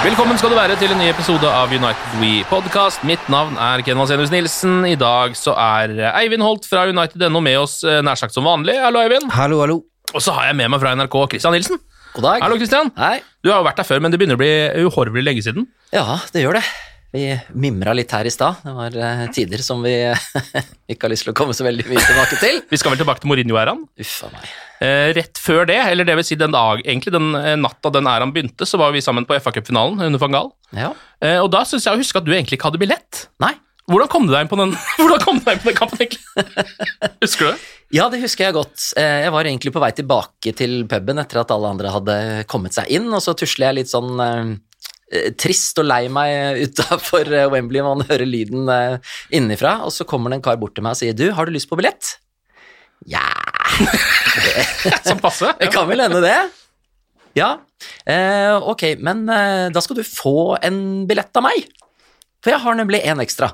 Velkommen skal du være til en ny episode av United We Podcast. Mitt navn er Ken Vasenius Nilsen. I dag så er Eivind Holt fra United.no med oss eh, nær sagt som vanlig. Hallo, Eivind. Hallo, hallo. Og så har jeg med meg fra NRK Christian Nilsen. God dag. Hallo, Christian. Hei. Du har jo vært der før, men det begynner å bli uhorvelig lenge siden. Ja, det gjør det. Vi mimra litt her i stad. Det var eh, tider som vi ikke har lyst til å komme så veldig mye tilbake til. Vi skal vel tilbake til Mourinho-æraen. Uffa meg. Eh, rett før det, eller det vil si den dag, egentlig den eh, natta den æraen begynte, så var vi sammen på FA-cupfinalen under van Gaal. Ja. Og da syns jeg å huske at du egentlig ikke hadde billett. Nei. Hvordan kom du deg inn på den, hvordan kom du deg inn på den kampen, egentlig? Husker du det? Ja, det husker jeg godt. Jeg var egentlig på vei tilbake til puben etter at alle andre hadde kommet seg inn, og så tusler jeg litt sånn trist og lei meg utafor Wembley, man hører lyden eh, innenfra, og så kommer det en kar bort til meg og sier du, har du lyst på billett? Ja Som passe? Det kan vel hende det. Ja, eh, ok, men eh, da skal du få en billett av meg. For jeg har nemlig en ekstra,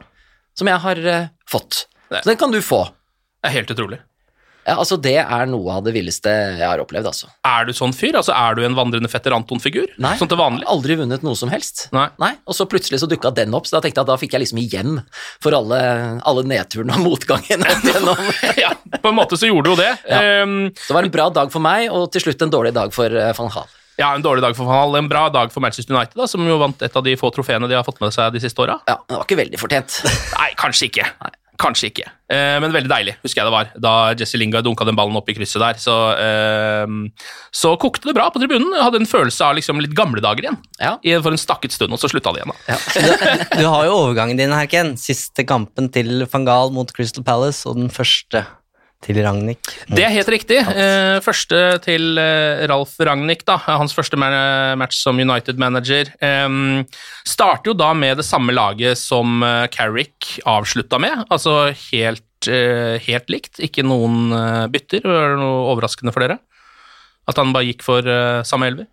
som jeg har eh, fått. Det- Så den kan du få. Det er helt utrolig. Ja, altså, det er noe av det villeste jeg har opplevd, altså. Er du sånn fyr? Altså, Er du en vandrende fetter Anton-figur? Nei, Sånn til vanlig? aldri vunnet noe som helst. Nei. Nei. Og så plutselig så dukka den opp, så da tenkte jeg at da fikk jeg liksom igjen for alle, alle nedturene og motgangen opp igjennom. ja, på en måte så gjorde du jo det. Ja. Ehm, Det var en bra dag for meg, og til slutt en dårlig dag for eh, van Hal. ja, En dårlig dag for Van Hall, en bra dag for Manchester United, da, som jo vant et av de få trofeene de har fått med seg de siste åra. Ja, det var ikke veldig fortjent. Nei, kanskje ikke. Kanskje ikke. Eh, men veldig deilig, husker jeg det var, da Jesse Lingard dunka den ballen opp i krysset der. Så, ehm, så kokte det bra på tribunen. Jeg hadde en følelse av liksom litt gamle dager igjen. Ja. For en stakket stund, og så slutta det igjen. Ja. Du har jo overgangen din her, Ken. Siste kampen til van Gaal mot Crystal Palace, og den første til Ragnhild. Det er helt riktig. Eh, første til eh, Ralf Ragnhild, da. Hans første match som United-manager. Um, starter jo da med det samme laget som eh, Carrick avslutta med. Altså helt, eh, helt likt. Ikke noen eh, bytter. Var det noe overraskende for dere? At han bare gikk for eh, samme elver?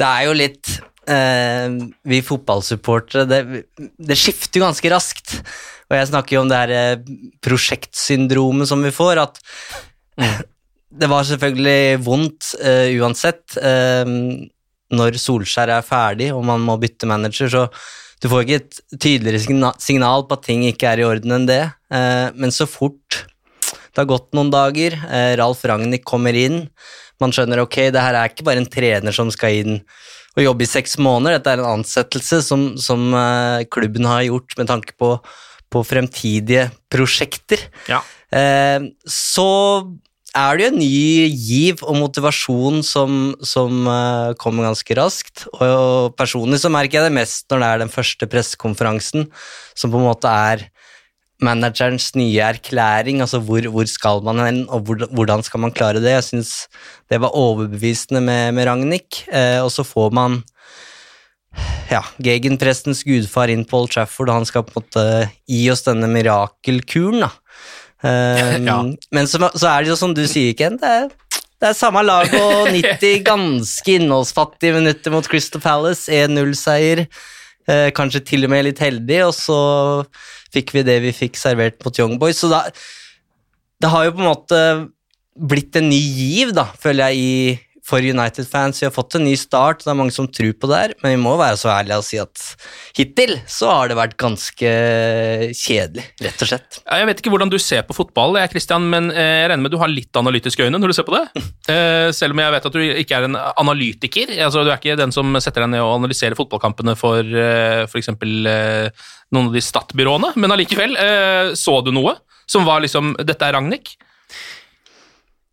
Det er jo litt eh, Vi fotballsupportere, det, det skifter ganske raskt. Og jeg snakker jo om det her eh, prosjektsyndromet som vi får, at det var selvfølgelig vondt uh, uansett. Uh, når Solskjær er ferdig og man må bytte manager, så du får ikke et tydeligere signal på at ting ikke er i orden enn det. Men så fort det har gått noen dager, Ralf Ragnhild kommer inn, man skjønner ok, det her er ikke bare en trener som skal inn og jobbe i seks måneder, dette er en ansettelse som, som eh, klubben har gjort med tanke på, på fremtidige prosjekter. Ja. Eh, så er det jo en ny giv og motivasjon som, som uh, kommer ganske raskt. Og personlig så merker jeg det mest når det er den første pressekonferansen, som på en måte er managerens nye erklæring, altså hvor, hvor skal man hen, og hvor, hvordan skal man klare det. Jeg syns det var overbevisende med, med Ragnhild, eh, og så får man ja, gegenprestens gudfar inn på Old Trafford, og han skal på en måte gi oss denne mirakelkuren, da. Eh, Ja. Men så, så er det jo som du sier, Ken, det er, det er samme lag og 90 ganske innholdsfattige minutter mot Crystal Palace. 1-0-seier. Eh, kanskje til og med litt heldig, og så fikk vi det vi fikk servert mot Young Boys. Så da, det har jo på en måte blitt en ny giv, da, føler jeg, i, for United-fans. Vi har fått en ny start, det er mange som tror på det her, men vi må være så ærlige og si at hittil så har det vært ganske kjedelig, rett og slett. Jeg vet ikke hvordan du ser på fotball, jeg, Christian, men eh, jeg regner med du har litt analytiske øyne når du ser på det? Eh, selv om jeg vet at du ikke er en analytiker. Altså, du er ikke den som setter deg ned og analyserer fotballkampene for eh, f.eks. noen av de Stad-byråene, men allikevel, så du noe som var liksom Dette er Ragnhild?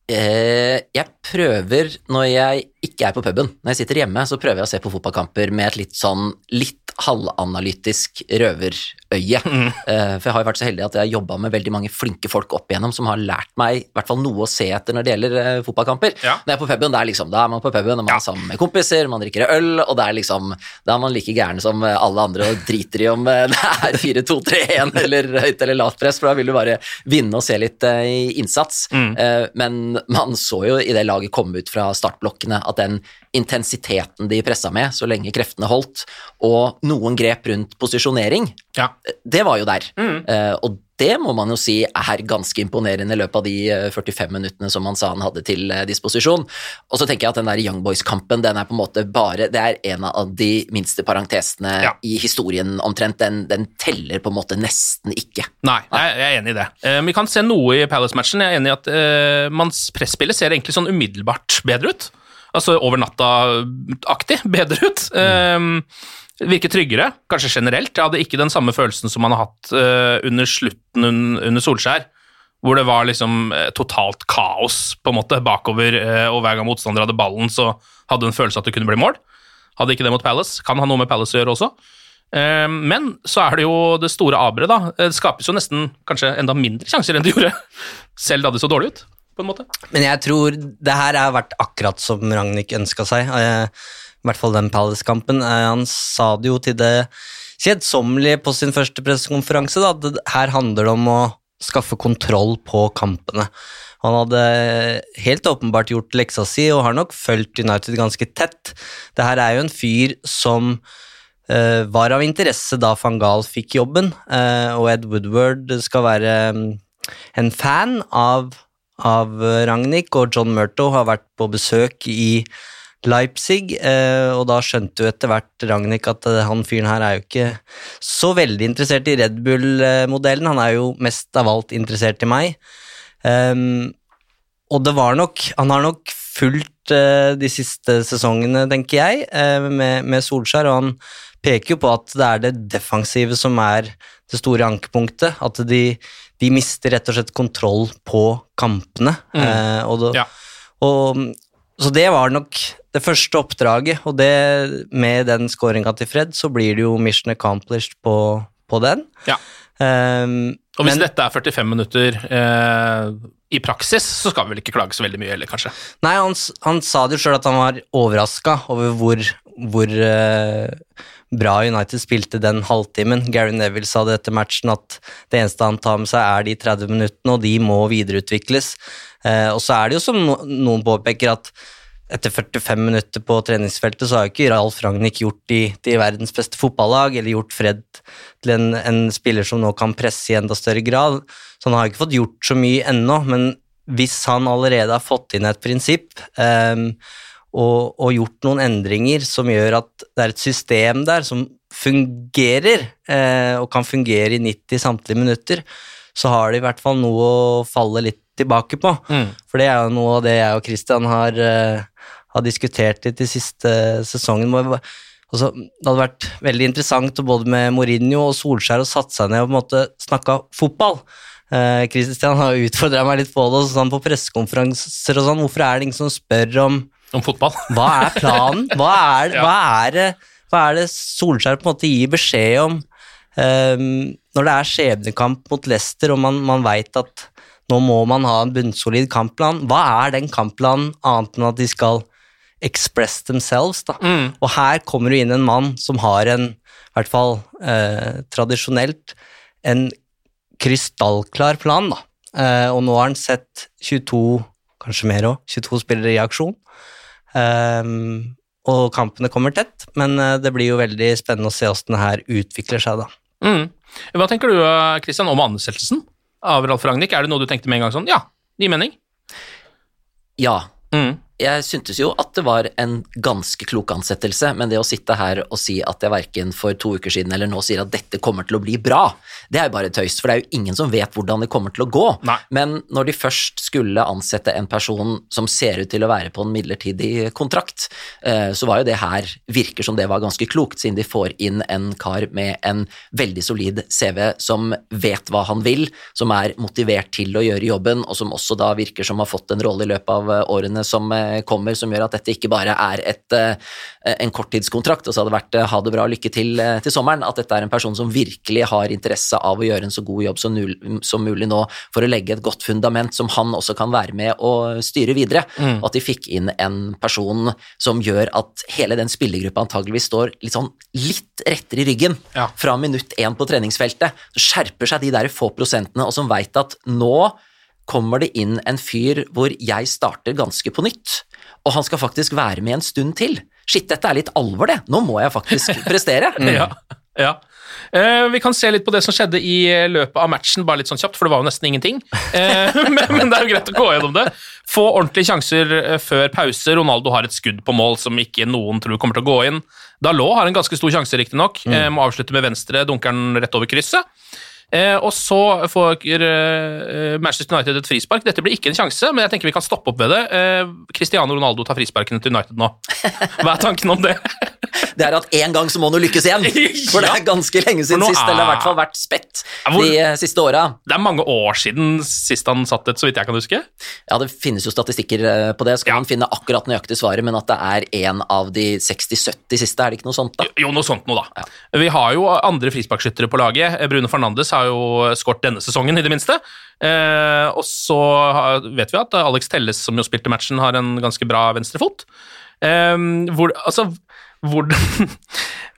Eh, jeg prøver, når jeg ikke er på puben, når jeg sitter hjemme, så prøver jeg å se på fotballkamper med et litt sånn litt halvanalytisk røverøye. Mm. Eh, for jeg har jo vært så heldig at jeg har jobba med veldig mange flinke folk opp igjennom som har lært meg i hvert fall noe å se etter når det gjelder eh, fotballkamper. Ja. Når jeg er på puben, er, liksom, da er man på puben, og man er sammen med kompiser, man drikker øl, og det er liksom, da er man like gæren som eh, alle andre og driter i om det er 4-2-3-1 eller høyt eller lavt press, for da vil du bare vinne og se litt i innsats. Mm. Men man så jo i det laget komme ut fra startblokkene at den intensiteten de pressa med, så lenge kreftene holdt, og noen grep rundt posisjonering, Ja. det var jo der. Mm. Uh, og det må man jo si er ganske imponerende i løpet av de eh, 45 minuttene som han sa han hadde til eh, disposisjon. Og så tenker jeg at den der Young Boys-kampen, den er på en måte bare Det er en av de minste parentesene Ja. i historien omtrent. Den, den teller på en måte nesten ikke. Nei, jeg jeg er enig i det. Uh, vi kan se noe i Palace-matchen. Jeg er enig i at uh, mans presspillet ser egentlig sånn umiddelbart bedre ut. Altså over natta-aktig bedre ut. Eh, virker tryggere, kanskje generelt. Jeg hadde ikke den samme følelsen som man har hatt uh, under slutten un- under Solskjær, hvor det var liksom uh, totalt kaos på en måte bakover, uh, og hver gang motstander hadde ballen, så hadde en følelse at det kunne bli mål. Hadde ikke det mot Palace. Kan ha noe med Palace å gjøre også. Men så er det jo det store aberet, da. Det skapes jo nesten kanskje enda mindre sjanser enn det gjorde, selv da det så dårlig ut, på en måte. Men jeg tror det her har vært akkurat som Ragnhild ønska seg. I hvert fall den Palace-kampen. Eh, Han sa det jo til det kjedsommelige på sin første pressekonferanse, at her handler det om å skaffe kontroll på kampene. Han hadde helt åpenbart gjort leksa si og har nok fulgt United ganske tett. Det her er jo en fyr som uh, var av interesse da van Gaal fikk jobben, uh, og Ed Woodward skal være um, en fan av, av Ragnhild, og John Murto har vært på besøk i Leipzig, eh, og da skjønte jo etter hvert Ragnhild at eh, han fyren her er jo ikke så veldig interessert i Red Bull-modellen, han er jo mest av alt interessert i meg. Ehm, og det var nok Han har nok fulgt eh, de siste sesongene, tenker jeg, med, med Solskjær, og han peker jo på at det er det defensive som er det store ankepunktet. At de, de mister rett og slett kontroll på kampene. Mm. Eh, og det, Ja. og, så det var nok det første oppdraget, og det, med den scoringa til Fred, så blir det jo mission accomplished på, på den. Ja. Um, Og hvis men- dette er 45 minutter eh, i praksis, så skal vi vel ikke klage så veldig mye heller, kanskje. Nei, han, han sa det jo sjøl at han var overraska over hvor, hvor eh, bra United spilte den halvtimen. Gary Neville sa det etter matchen at det eneste han tar med seg, er de 30 minuttene, og de må videreutvikles. Eh, og så er det jo som noen påpeker, at etter 45 minutter på treningsfeltet, så har jo ikke Ralf Ragnhild gjort de til verdens beste fotballag, eller gjort Fred til en, en spiller som nå kan presse i enda større grad. Så han har ikke fått gjort så mye ennå, men hvis han allerede har fått inn et prinsipp ehm, og, og gjort noen endringer som gjør at det er et system der som fungerer, eh, og kan fungere i 90 samtlige minutter, så har de i hvert fall noe å falle litt tilbake på. Mm. For det er jo noe av det jeg og Christian har, eh, har diskutert litt i siste sesongen. Altså, det hadde vært veldig interessant både med Mourinho og Solskjær å satt seg ned og på en måte snakka fotball. Eh, Christian har utfordra meg litt på det, og sånn på pressekonferanser og sånn. Hvorfor er det ingen som spør om Om fotball. hva er planen? Hva er, Ja. hva er, det, hva er det Solskjær på en måte gir beskjed om um, når det er skjebnekamp mot Leicester, og man, man veit at nå må man ha en bunnsolid kampplan? Hva er den kampplanen, annet enn at de skal express themselves? da? Mm. Og her kommer det inn en mann som har en, i hvert fall eh, tradisjonelt, en krystallklar plan, da. Eh, og nå har han sett 22 kanskje mer òg. 22 spillere i aksjon. Ehm, og kampene kommer tett, men eh, det blir jo veldig spennende å se hvordan det her utvikler seg, da. Mm. Hva tenker du Christian, om ansettelsen av Ralf Ragnhild? Er det noe du tenkte med en gang sånn Ja, ny gir mening. Ja. Mm. Jeg syntes jo at det var en ganske klok ansettelse, men det å sitte her og si at jeg verken for to uker siden eller nå sier at dette kommer til å bli bra, det er jo bare tøys, for det er jo ingen som vet hvordan det kommer til å gå. Nei. Men når de først skulle ansette en person som ser ut til å være på en midlertidig kontrakt, eh, så var jo det her virker som det var ganske klokt, siden de får inn en kar med en veldig solid CV som vet hva han vil, som er motivert til å gjøre jobben, og som også da virker som har fått en rolle i løpet av eh, årene som eh, kommer, som gjør at dette ikke bare er et, en korttidskontrakt, og så hadde det vært ha det bra, og lykke til til sommeren, at dette er en person som virkelig har interesse av å gjøre en så god jobb som, nul, som mulig nå for å legge et godt fundament som han også kan være med og styre videre. Mm. Og at de fikk inn en person som gjør at hele den spillergruppa antageligvis står litt sånn litt rettere i ryggen Ja. fra minutt én på treningsfeltet. Så skjerper seg de der få prosentene, og som veit at nå kommer det inn en fyr hvor jeg starter ganske på nytt, og han skal faktisk være med en stund til. Shit, dette er litt alvor, det. Nå må jeg faktisk prestere. Ja, ja. Uh, vi kan se litt på det som skjedde i løpet av matchen, bare litt sånn kjapt, for det var jo nesten ingenting. Uh, men, men det er jo greit å gå gjennom det. Få ordentlige sjanser eh, før pause. Ronaldo har et skudd på mål som ikke noen tror kommer til å gå inn. Dalot har en ganske stor sjanse, riktignok. Mm. Uh, må avslutte med venstre, dunker den rett over krysset. Eh, og så får eh, Manchester United et frispark. Dette blir ikke en sjanse, men jeg tenker vi kan stoppe opp ved det. Eh, Cristiano Ronaldo tar frisparkene til United nå. Hva er tanken om det? Det er at en gang så må han jo lykkes igjen. For det er ganske lenge siden sist, eller i er- hvert fall vært spett Ja, de eh, siste åra. Det er mange år siden sist han satt et, så vidt jeg kan huske. Ja, det finnes jo statistikker eh, på det, skal Ja. man finne akkurat nøyaktig svaret, men at det er en av de 60-70 siste, er det ikke noe sånt da? Jo, noe sånt noe, da. Vi har jo andre frisparkskyttere på laget. Bruno Fernandes har jo skåret denne sesongen, i det minste. Eh, og så vet vi at Alex Telles, som jo spilte matchen, har en ganske bra venstrefot. Eh, hvor, altså, hvordan,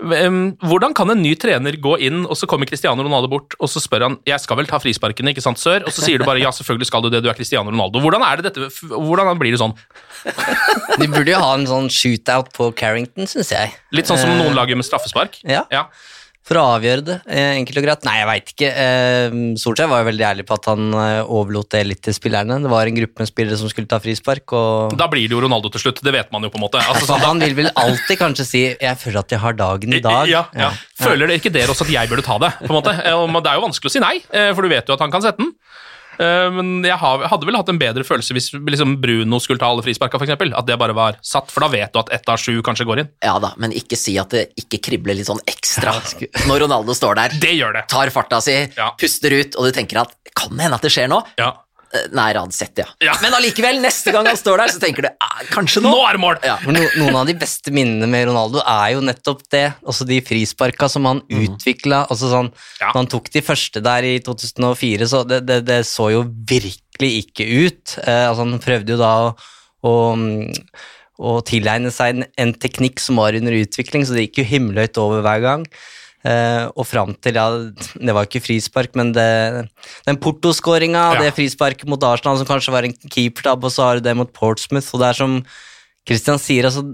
hvordan kan en ny trener gå inn, og så kommer Cristiano Ronaldo bort, og så spør han jeg skal vel ta frisparkene, ikke sant, sør? Og så sier du bare ja, selvfølgelig skal du det, du er Cristiano Ronaldo. Hvordan, er det dette, hvordan blir det sånn? De burde jo ha en sånn shootout på Carrington, syns jeg. Litt sånn som noen lager med straffespark? Ja. Ja. For å avgjøre det, eh, enkelt og greit. Nei, jeg veit ikke. Eh, Solskjær var jo veldig ærlig på at han eh, overlot det litt til spillerne. Det var en gruppe med spillere som skulle ta frispark, og Da blir det jo Ronaldo til slutt, det vet man jo på en måte. Altså, sånn, han vil vel alltid kanskje si 'jeg føler at jeg har dagen i dag'. Ja, ja. Føler dere ikke dere også at jeg burde ta det? på en måte? Og Det er jo vanskelig å si nei, for du vet jo at han kan sette den. Eh, Men jeg hadde vel hatt en bedre følelse hvis liksom Bruno skulle ta alle frisparka, f.eks. At det bare var satt, for da vet du at ett av sju kanskje går inn. Ja da, men ikke si at det ikke kribler litt sånn ekstra når Ronaldo står der, Det gjør det. tar farta si, Ja. puster ut, og du tenker at kan det hende at det skjer nå? Ja. Eh, Nei, Radsett, ja. Ja. Men allikevel, neste gang han står der, så tenker du ah, kanskje nå? Nå er det mål! Ja. Men no, noen av de beste minnene med Ronaldo er jo nettopp det. Også de frisparka som han utvikla. Altså sånn, Ja. Når han tok de første der i 2004, så det, det, det så jo virkelig ikke ut. Eh, altså Han prøvde jo da å, å, mm, å tilegne seg en, en teknikk som var under utvikling, så det gikk jo himmelhøyt over hver gang. Eh, og fram til ja, Det var ikke frispark, men det, den portoskåringa, Ja. det frisparket mot Arsenal som kanskje var en keepertabbe, og så har du det mot Portsmouth, og det er som Christian sier, altså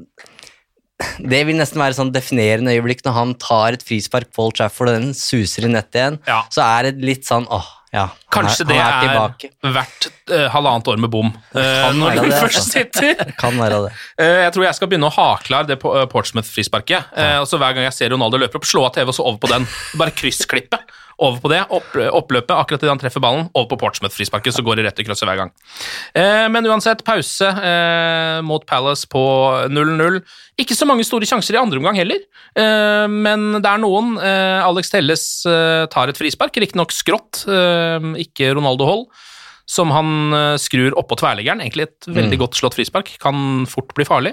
Det vil nesten være sånn definerende øyeblikk når han tar et frispark på Old Trafford, og den suser i nettet igjen. Ja. Så er det litt sånn åh, ja, Kanskje er, det er er, tilbake. verdt eh, halvannet år med bom. uh, når du det, først altså. sitter. Kan være det. Eh, Jeg tror jeg skal begynne å ha klar det på- Portsmouth-frisparket. Og så Hver gang jeg ser Ronaldo løper opp, slå av TV og så over på den. Bare kryssklippe over på det. Opp, oppløpet akkurat idet han treffer ballen, over på Portsmouth-frisparket, så går det rett i krysset hver gang. Eh, Men uansett, pause eh, mot Palace på 0-0. Ikke så mange store sjanser i andre omgang heller, eh, men det er noen. Eh, Alex Telles eh, tar et frispark, riktignok skrått, eh, ikke Ronaldo Hall som han skrur oppå tverleggeren. Egentlig et veldig godt slått frispark. Kan fort bli farlig.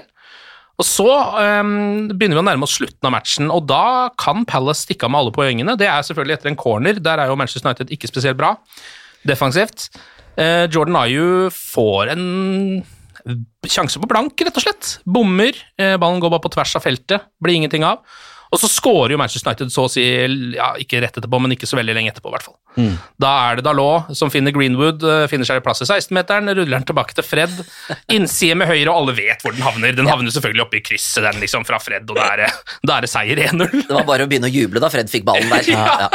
Og så um, begynner vi å nærme oss slutten av matchen, og da kan Palace stikke av med alle poengene. Det er selvfølgelig etter en corner. Der er jo Manchester United ikke spesielt bra defensivt. Uh, Jordan Ayu får en sjanse på blank, rett og slett. Bommer. Uh, ballen går bare på tvers av feltet. Blir ingenting av. Og så scorer jo Manchester United så å si ja, ikke rett etterpå, men ikke så veldig lenge etterpå, i hvert fall. Mm. Da er det Dalot som finner Greenwood, eh, finner seg plass i 16-meteren, ruller den tilbake til Fred. Innside med høyre, og alle vet hvor den havner. Den havner selvfølgelig oppe i krysset, den liksom fra Fred, og da er det, er det seier 1-0. Det var bare å begynne å juble da Fred fikk ballen der. Ja.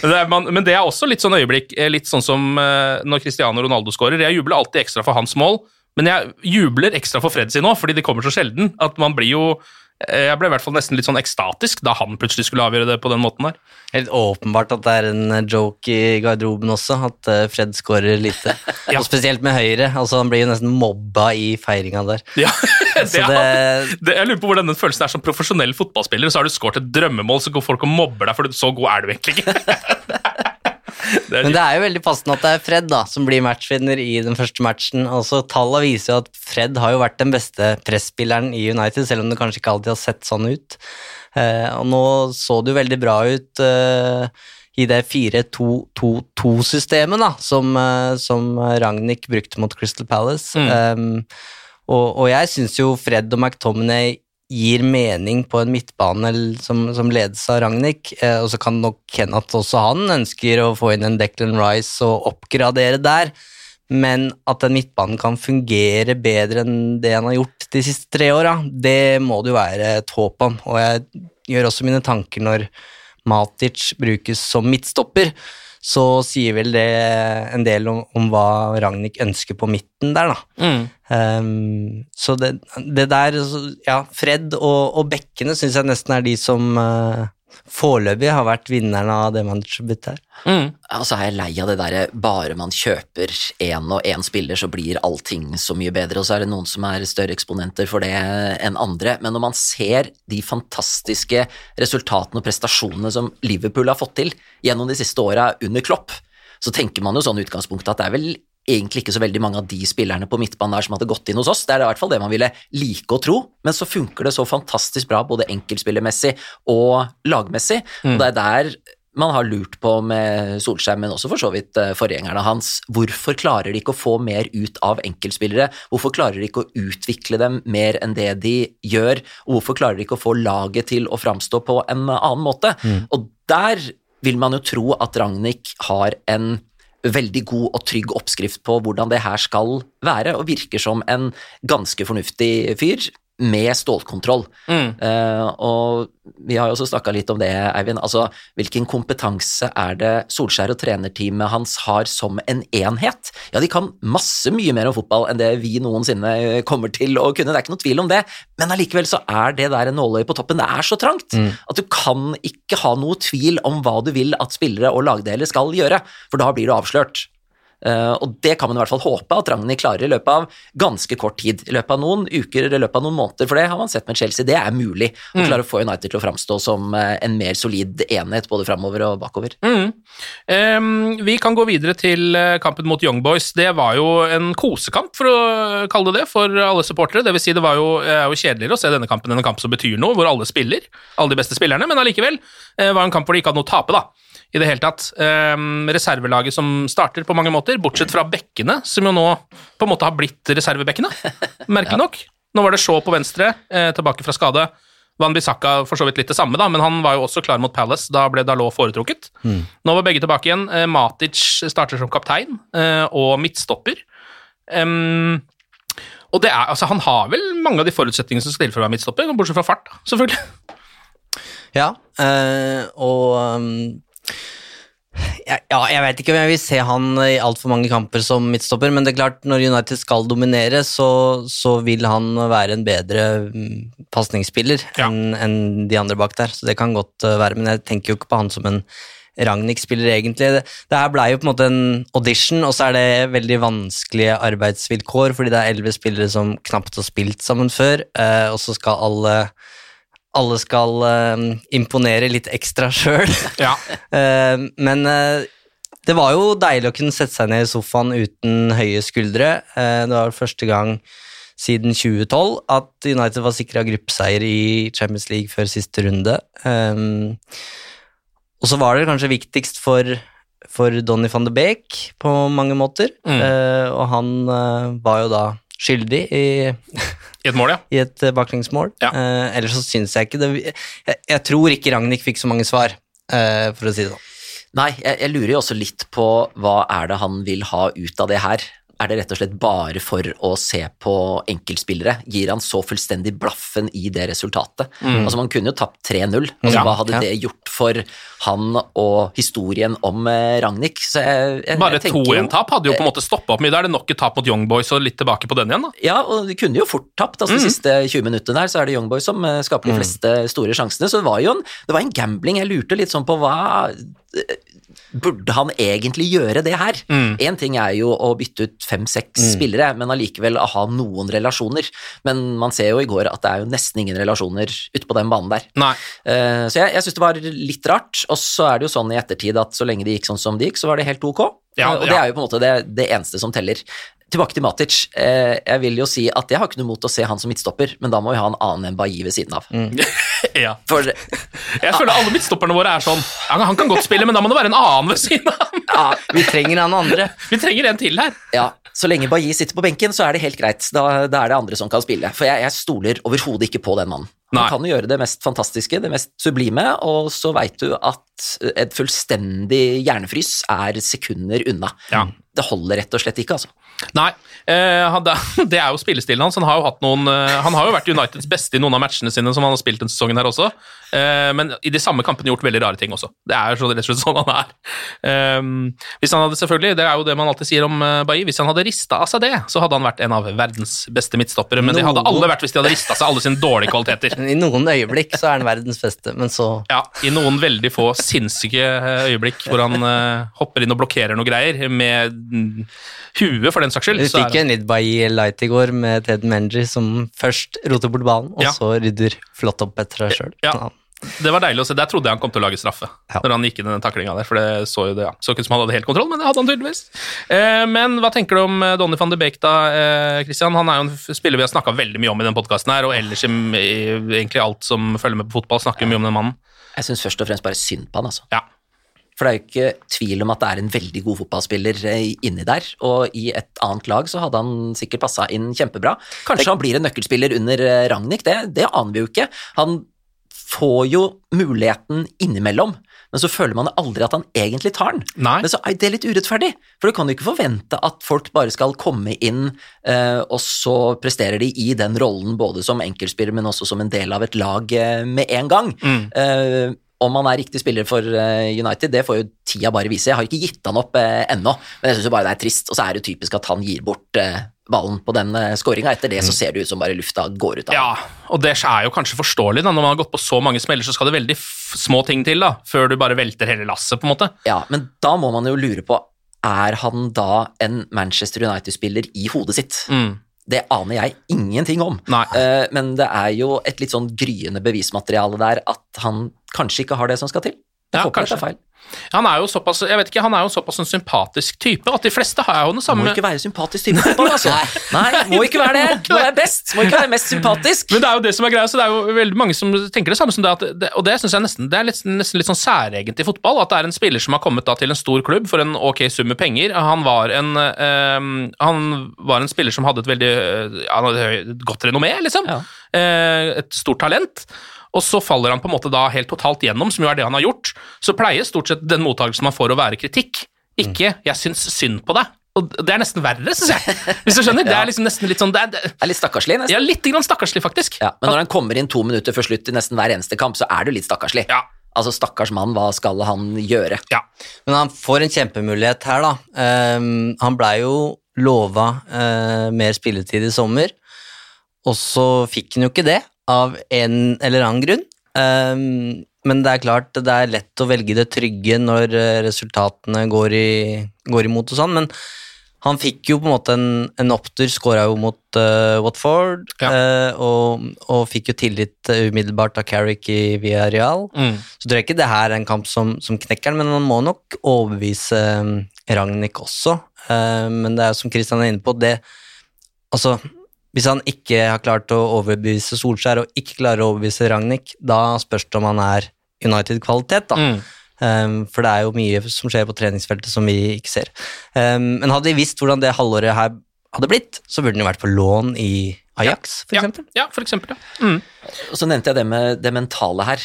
Det er, man, men det er også litt sånn øyeblikk, eh, litt sånn som uh, når Cristiano Ronaldo scorer. Jeg jubler alltid ekstra for hans mål, men jeg jubler ekstra for Fred sin nå, fordi det kommer så sjelden at man blir jo eh, jeg ble i hvert fall nesten litt sånn ekstatisk da han plutselig skulle avgjøre det på den måten der. Helt åpenbart at det er en joke i garderoben også, at eh, Fred skårer lite. Ja. Og spesielt med høyre. altså Han blir jo nesten mobba i feiringa der. Ja, det, er- det- det, jeg lurer på hvordan den følelsen er som profesjonell fotballspiller. Så har du skåret et drømmemål, så går folk og mobber deg, for så god er du egentlig ikke. det Men det er jo veldig passende at det er Fred da, som blir matchvinner i den første matchen. Altså, Tallene viser jo at Fred har jo vært den beste presspilleren i United, selv om det kanskje ikke alltid har sett sånn ut. Eh, og nå så det jo veldig bra ut eh, i det 4-2-2-2-systemet da, som, eh, som Ragnhild brukte mot Crystal Palace. Um, og, og jeg syns jo Fred og McTominay gir mening på en midtbane som, som ledes av Ragnhild, eh, og så kan nok Kenneth også han ønsker å få inn en Declan Rice og oppgradere der, men at den midtbanen kan fungere bedre enn det han har gjort de siste tre åra, det må det jo være et håp om, og jeg gjør også mine tanker når Matic brukes som midtstopper, så sier vel det en del om, om hva Ragnhild ønsker på midten der, da. Mm. Um, så det, det der Ja, Fred og, og bekkene syns jeg nesten er de som uh, foreløpig har vært vinnerne av det managerbyttet her. Mm. Altså er jeg lei av det derre bare man kjøper én og én spiller, så blir allting så mye bedre, og så er det noen som er større eksponenter for det enn andre. Men når man ser de fantastiske resultatene og prestasjonene som Liverpool har fått til gjennom de siste åra under Klopp, så tenker man jo sånn utgangspunktet at det er vel egentlig ikke så veldig mange av de spillerne på midtbanen der som hadde gått inn hos oss. Det er i hvert fall det man ville like å tro, men så funker det så fantastisk bra både enkeltspillermessig og lagmessig. Og det er der man har lurt på med Solskjær, men også for så vidt eh, forgjengerne hans. Hvorfor klarer de ikke å få mer ut av enkeltspillere? Hvorfor klarer de ikke å utvikle dem mer enn det de gjør? Og hvorfor klarer de ikke å få laget til å framstå på en annen måte? Og der vil man jo tro at Ragnhild har en veldig god og trygg oppskrift på hvordan det her skal være, og virker som en ganske fornuftig fyr med stålkontroll. Eh, og vi har jo også snakka litt om det, Eivind. Altså, hvilken kompetanse er det Solskjær og trenerteamet hans har som en enhet? Ja, de kan masse mye mer om fotball enn det vi noensinne kommer til å kunne, det er ikke noe tvil om det, men allikevel så er det der en nåløye på toppen. Det er så trangt at du kan ikke ha noe tvil om hva du vil at spillere og lagdeler skal gjøre, for da blir du avslørt. Eh, og det kan man i hvert fall håpe at Ragnhild klarer i løpet av ganske kort tid. I løpet av noen uker, eller i løpet av noen måneder, for det har man sett med Chelsea. Det er mulig å klare å få United til å framstå som eh, en mer solid enhet både framover og bakover. Mm. Um, vi kan gå videre til eh, kampen mot Young Boys. Det var jo en kosekamp, for å kalle det det, for alle supportere. Det vil si, det var jo, er jo kjedeligere å se denne kampen enn en kamp som betyr noe, hvor alle spiller. Alle de beste spillerne, men allikevel var det en kamp hvor de ikke hadde noe å tape, da. I det hele tatt. Um, reservelaget som starter på mange måter, bortsett fra bekkene, som jo nå på en måte har blitt reservebekkene, merkelig nok. Nå var det Shaw på venstre, eh, tilbake fra skade. Van Bissaka for så vidt litt det samme, da, men han var jo også klar mot Palace. Da ble Dalot foretrukket. Nå var begge tilbake igjen. Eh, Matic starter som kaptein eh, og midtstopper. Um, og det er, altså Han har vel mange av de forutsetningene som skal til for å være midtstopper, bortsett fra fart, selvfølgelig. Ja, eh, og um, ja, jeg vet ikke om jeg vil se han i altfor mange kamper som midtstopper, men det er klart, når United skal dominere, så, så vil han være en bedre mm, pasningsspiller Ja. enn en de andre bak der, så det kan godt eh, være, men jeg tenker jo ikke på han som en Ragnhild-spiller, egentlig. Det, det her blei jo på en måte en audition, og så er det veldig vanskelige arbeidsvilkår, fordi det er elleve spillere som knapt har spilt sammen før, eh, og så skal alle alle skal eh, imponere litt ekstra sjøl. Ja. Eh, men eh, det var jo deilig å kunne sette seg ned i sofaen uten høye skuldre. Det var første gang siden 2012 at United var sikra gruppeseier i Champions League før siste runde. Eh, og så var det kanskje viktigst for, for Donny van de Beek på mange måter, Mm. uh, og han uh, var jo da skyldig i, I et mål, ja. i et eh, baklengsmål. Ja. Eh, ellers så syns jeg ikke det jeg, jeg tror ikke Ragnhild fikk så mange svar, eh, for å si det sånn. Nei, jeg, jeg lurer jo også litt på hva er det han vil ha ut av det her. Er det rett og slett bare for å se på enkeltspillere? Gir han så fullstendig blaffen i det resultatet? Altså Man kunne jo tapt 3-0. Altså, Ja, hva hadde ja. det gjort for han og historien om eh, Ragnhild? Bare jeg tenker jo- 2-1-tap hadde jo på en måte stoppa opp mye. Da er det nok et tap mot Young Boys og litt tilbake på den igjen, da. Ja, og de kunne jo fort tapt. altså De siste 20 minuttene her så er det Young Boys som eh, skaper de fleste store sjansene. Så det var jo en, det var en gambling. Jeg lurte litt sånn på hva eh, Burde han egentlig gjøre det her? Én ting er jo å bytte ut fem-seks spillere, men allikevel ha noen relasjoner. Men man ser jo i går at det er jo nesten ingen relasjoner ute på den banen der. Eh, Så jeg, jeg syns det var litt rart. Og så er det jo sånn i ettertid at så lenge det gikk sånn som det gikk, så var det helt ok. Ja, Eh, og det ja. er jo på en måte det, det eneste som teller. Tilbake til Matic. Eh, Jeg vil jo si at jeg har ikke noe mot å se han som midtstopper, men da må vi ha en annen enn Bailly ved siden av. Ja. For Jeg føler alle midtstopperne våre er sånn Han kan godt spille, men da må det være en annen ved siden av ja, Vi trenger en andre. Vi trenger en til her. ja, så lenge Bailly sitter på benken, så er det helt greit. Da, da er det andre som kan spille. For jeg, jeg stoler overhodet ikke på den mannen. Han Nei. kan jo gjøre det mest fantastiske, det mest sublime, og så veit du at et fullstendig hjernefrys er sekunder unna. Ja. Det holder rett og slett ikke, altså. Nei, eh, det- er jo spillestilen hans. Han har jo, noen, eh, han har jo vært Uniteds beste i noen av matchene sine som han har spilt denne sesongen her også, eh, men i de samme kampene gjort veldig rare ting også. Det er jo rett og slett sånn han er. Eh, hvis han hadde selvfølgelig, Det er jo det man alltid sier om Bailly, hvis han hadde rista av seg det, så hadde han vært en av verdens beste midtstoppere, men det hadde alle vært hvis de hadde rista seg alle sine dårlige kvaliteter. I noen øyeblikk så er han verdens beste, men så Ja, I noen veldig få sinnssyke øyeblikk hvor han hopper inn og blokkerer noe greier, med huet for den saks skyld. Vi så fikk en litt Bailly light i går med Ted Menji, som først roter bort ballen, og Ja. så rydder flott opp etter seg sjøl. Ja. Det var deilig å se. Der trodde jeg han kom til å lage straffe. Ja. Når han gikk inn i den taklinga der, for det så jo det, ja. Så ikke ut som han hadde helt kontroll, men det hadde han tydeligvis. Eh, men hva tenker du om eh, Donny van de Beek, da, eh, Christian? Han er jo en spiller vi har snakka veldig mye om i den podkasten her, og ellers i, i egentlig alt som følger med på fotball, snakker mye om den mannen. Jeg syns først og fremst bare synd på han, altså. Ja. For det er jo ikke tvil om at det er en veldig god fotballspiller eh, inni der, og i et annet lag så hadde han sikkert passa inn kjempebra. Kanskje han blir en nøkkelspiller under eh, Ragnhild, det, det aner vi jo ikke. Han får jo muligheten innimellom, men så føler man aldri at han egentlig tar den. Nei. Men så er det litt urettferdig, for du kan jo ikke forvente at folk bare skal komme inn, eh, og så presterer de i den rollen både som enkeltspiller, men også som en del av et lag eh, med en gang. Eh, om han er riktig spiller for eh, United, det får jo tida bare vise. Jeg har ikke gitt han opp eh, ennå, men jeg syns bare det er trist. Og så er det typisk at han gir bort eh, ballen på den eh, skåringa. Etter det så ser det ut som bare lufta går ut av Ja, og det er jo kanskje forståelig. da, Når man har gått på så mange smeller, så skal det veldig små ting til da, før du bare velter hele lasset. på en måte. Ja, men da må man jo lure på Er han da en Manchester United-spiller i hodet sitt? Mm. Det aner jeg ingenting om. Nei. Eh, men det er jo et litt sånn gryende bevismateriale der at han kanskje ikke har det som skal til. Jeg Ja, håper kanskje. det er feil. Han er jo såpass jeg vet ikke, han er jo såpass en sympatisk type at de fleste har jo den Må ikke være sympatisk type fotball, altså. Nei, må ikke være det. Må være best. Må ikke være mest sympatisk. Men det er jo det som er greia, så det er jo veldig mange som tenker det samme som det, at det og det synes jeg nesten det er litt, nesten litt sånn særegent i fotball, at det er en spiller som har kommet da til en stor klubb for en ok sum med penger. Han var en, øh, han var en spiller som hadde et veldig øh, han hadde et godt renommé, liksom. Ja. Eh, et stort talent. Og så faller han på en måte da helt totalt gjennom, som jo er det han har gjort. Så pleier stort sett den mottakelsen man får å være kritikk, ikke 'jeg syns synd på deg'. Og det er nesten verre, syns jeg. Hvis du skjønner? Det er liksom nesten litt sånn det er, det, Det er litt stakkarslig, nesten. Ja, litt grann stakkarslig, faktisk. Ja, men når han kommer inn to minutter før slutt i nesten hver eneste kamp, så er du litt stakkarslig. Ja. Altså, stakkars mann, hva skal han gjøre? Ja. Men han får en kjempemulighet her, da. Um, han blei jo lova uh, mer spilletid i sommer, og så fikk han jo ikke det, av en eller annen grunn. Um, men det er klart, det er lett å velge det trygge når eh, resultatene går, i, går imot og sånn, men han fikk jo på en måte en, en opptur, skåra jo mot uh, Watford, Ja. uh, og, og fikk jo tillit umiddelbart av Carrick i Villarreal. Mm. Så tror jeg ikke det her er en kamp som, som knekker han, men man må nok overbevise um, Ragnhild også. Uh, men det er jo som Christian er inne på, det Altså, hvis han ikke har klart å overbevise Solskjær, og ikke klarer å overbevise Ragnhild, da spørs det om han er United-kvalitet, da. Mm. Um, for det er jo mye som skjer på treningsfeltet som vi ikke ser. Um, men hadde vi visst hvordan det halvåret her hadde blitt, så burde han jo vært på lån i Ajax, for Ja, eksempel. ja, for eksempel. Ja. Mm. Så nevnte jeg det med det mentale her.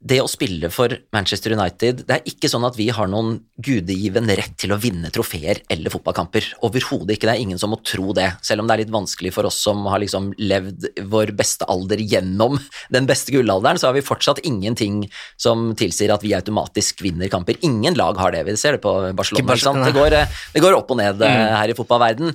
Eh, Det å spille for Manchester United Det er ikke sånn at vi har noen gudegiven rett til å vinne trofeer eller fotballkamper. Overhodet ikke. Det er ingen som må tro det. Selv om det er litt vanskelig for oss som har liksom levd vår beste alder gjennom den beste gullalderen, så har vi fortsatt ingenting som tilsier at vi automatisk vinner kamper. Ingen lag har det. Vi ser det på Barcelona. Barcelona. Det, går, eh, det går opp og ned mm. her i fotballverden.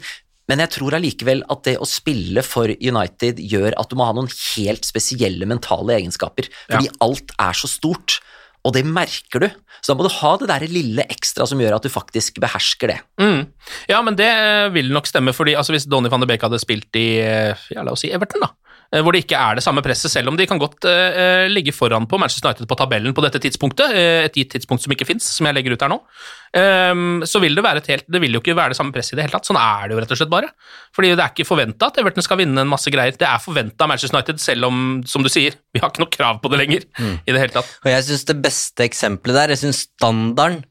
Men jeg tror allikevel at det å spille for United gjør at du må ha noen helt spesielle mentale egenskaper, fordi alt er så stort, og det merker du. Så da må du ha det der lille ekstra som gjør at du faktisk behersker det. Mm. Ja, men det vil nok stemme, fordi altså, hvis Donny van de Beek hadde spilt i ja, la oss si Everton, da, hvor det ikke er det samme presset, selv om de kan godt eh, eh, ligge foran på Manchester United på tabellen på dette tidspunktet, eh, et gitt tidspunkt som ikke fins, som jeg legger ut her nå, ehm, så vil det være et helt Det vil jo ikke være det samme presset i det hele tatt. Sånn er det jo rett og slett bare. Fordi det er ikke forventa at Everton skal vinne en masse greier. Det er forventa av Manchester United, selv om, som du sier, vi har ikke noe krav på det lenger i det hele tatt. Og jeg syns det beste eksempelet der, jeg syns standarden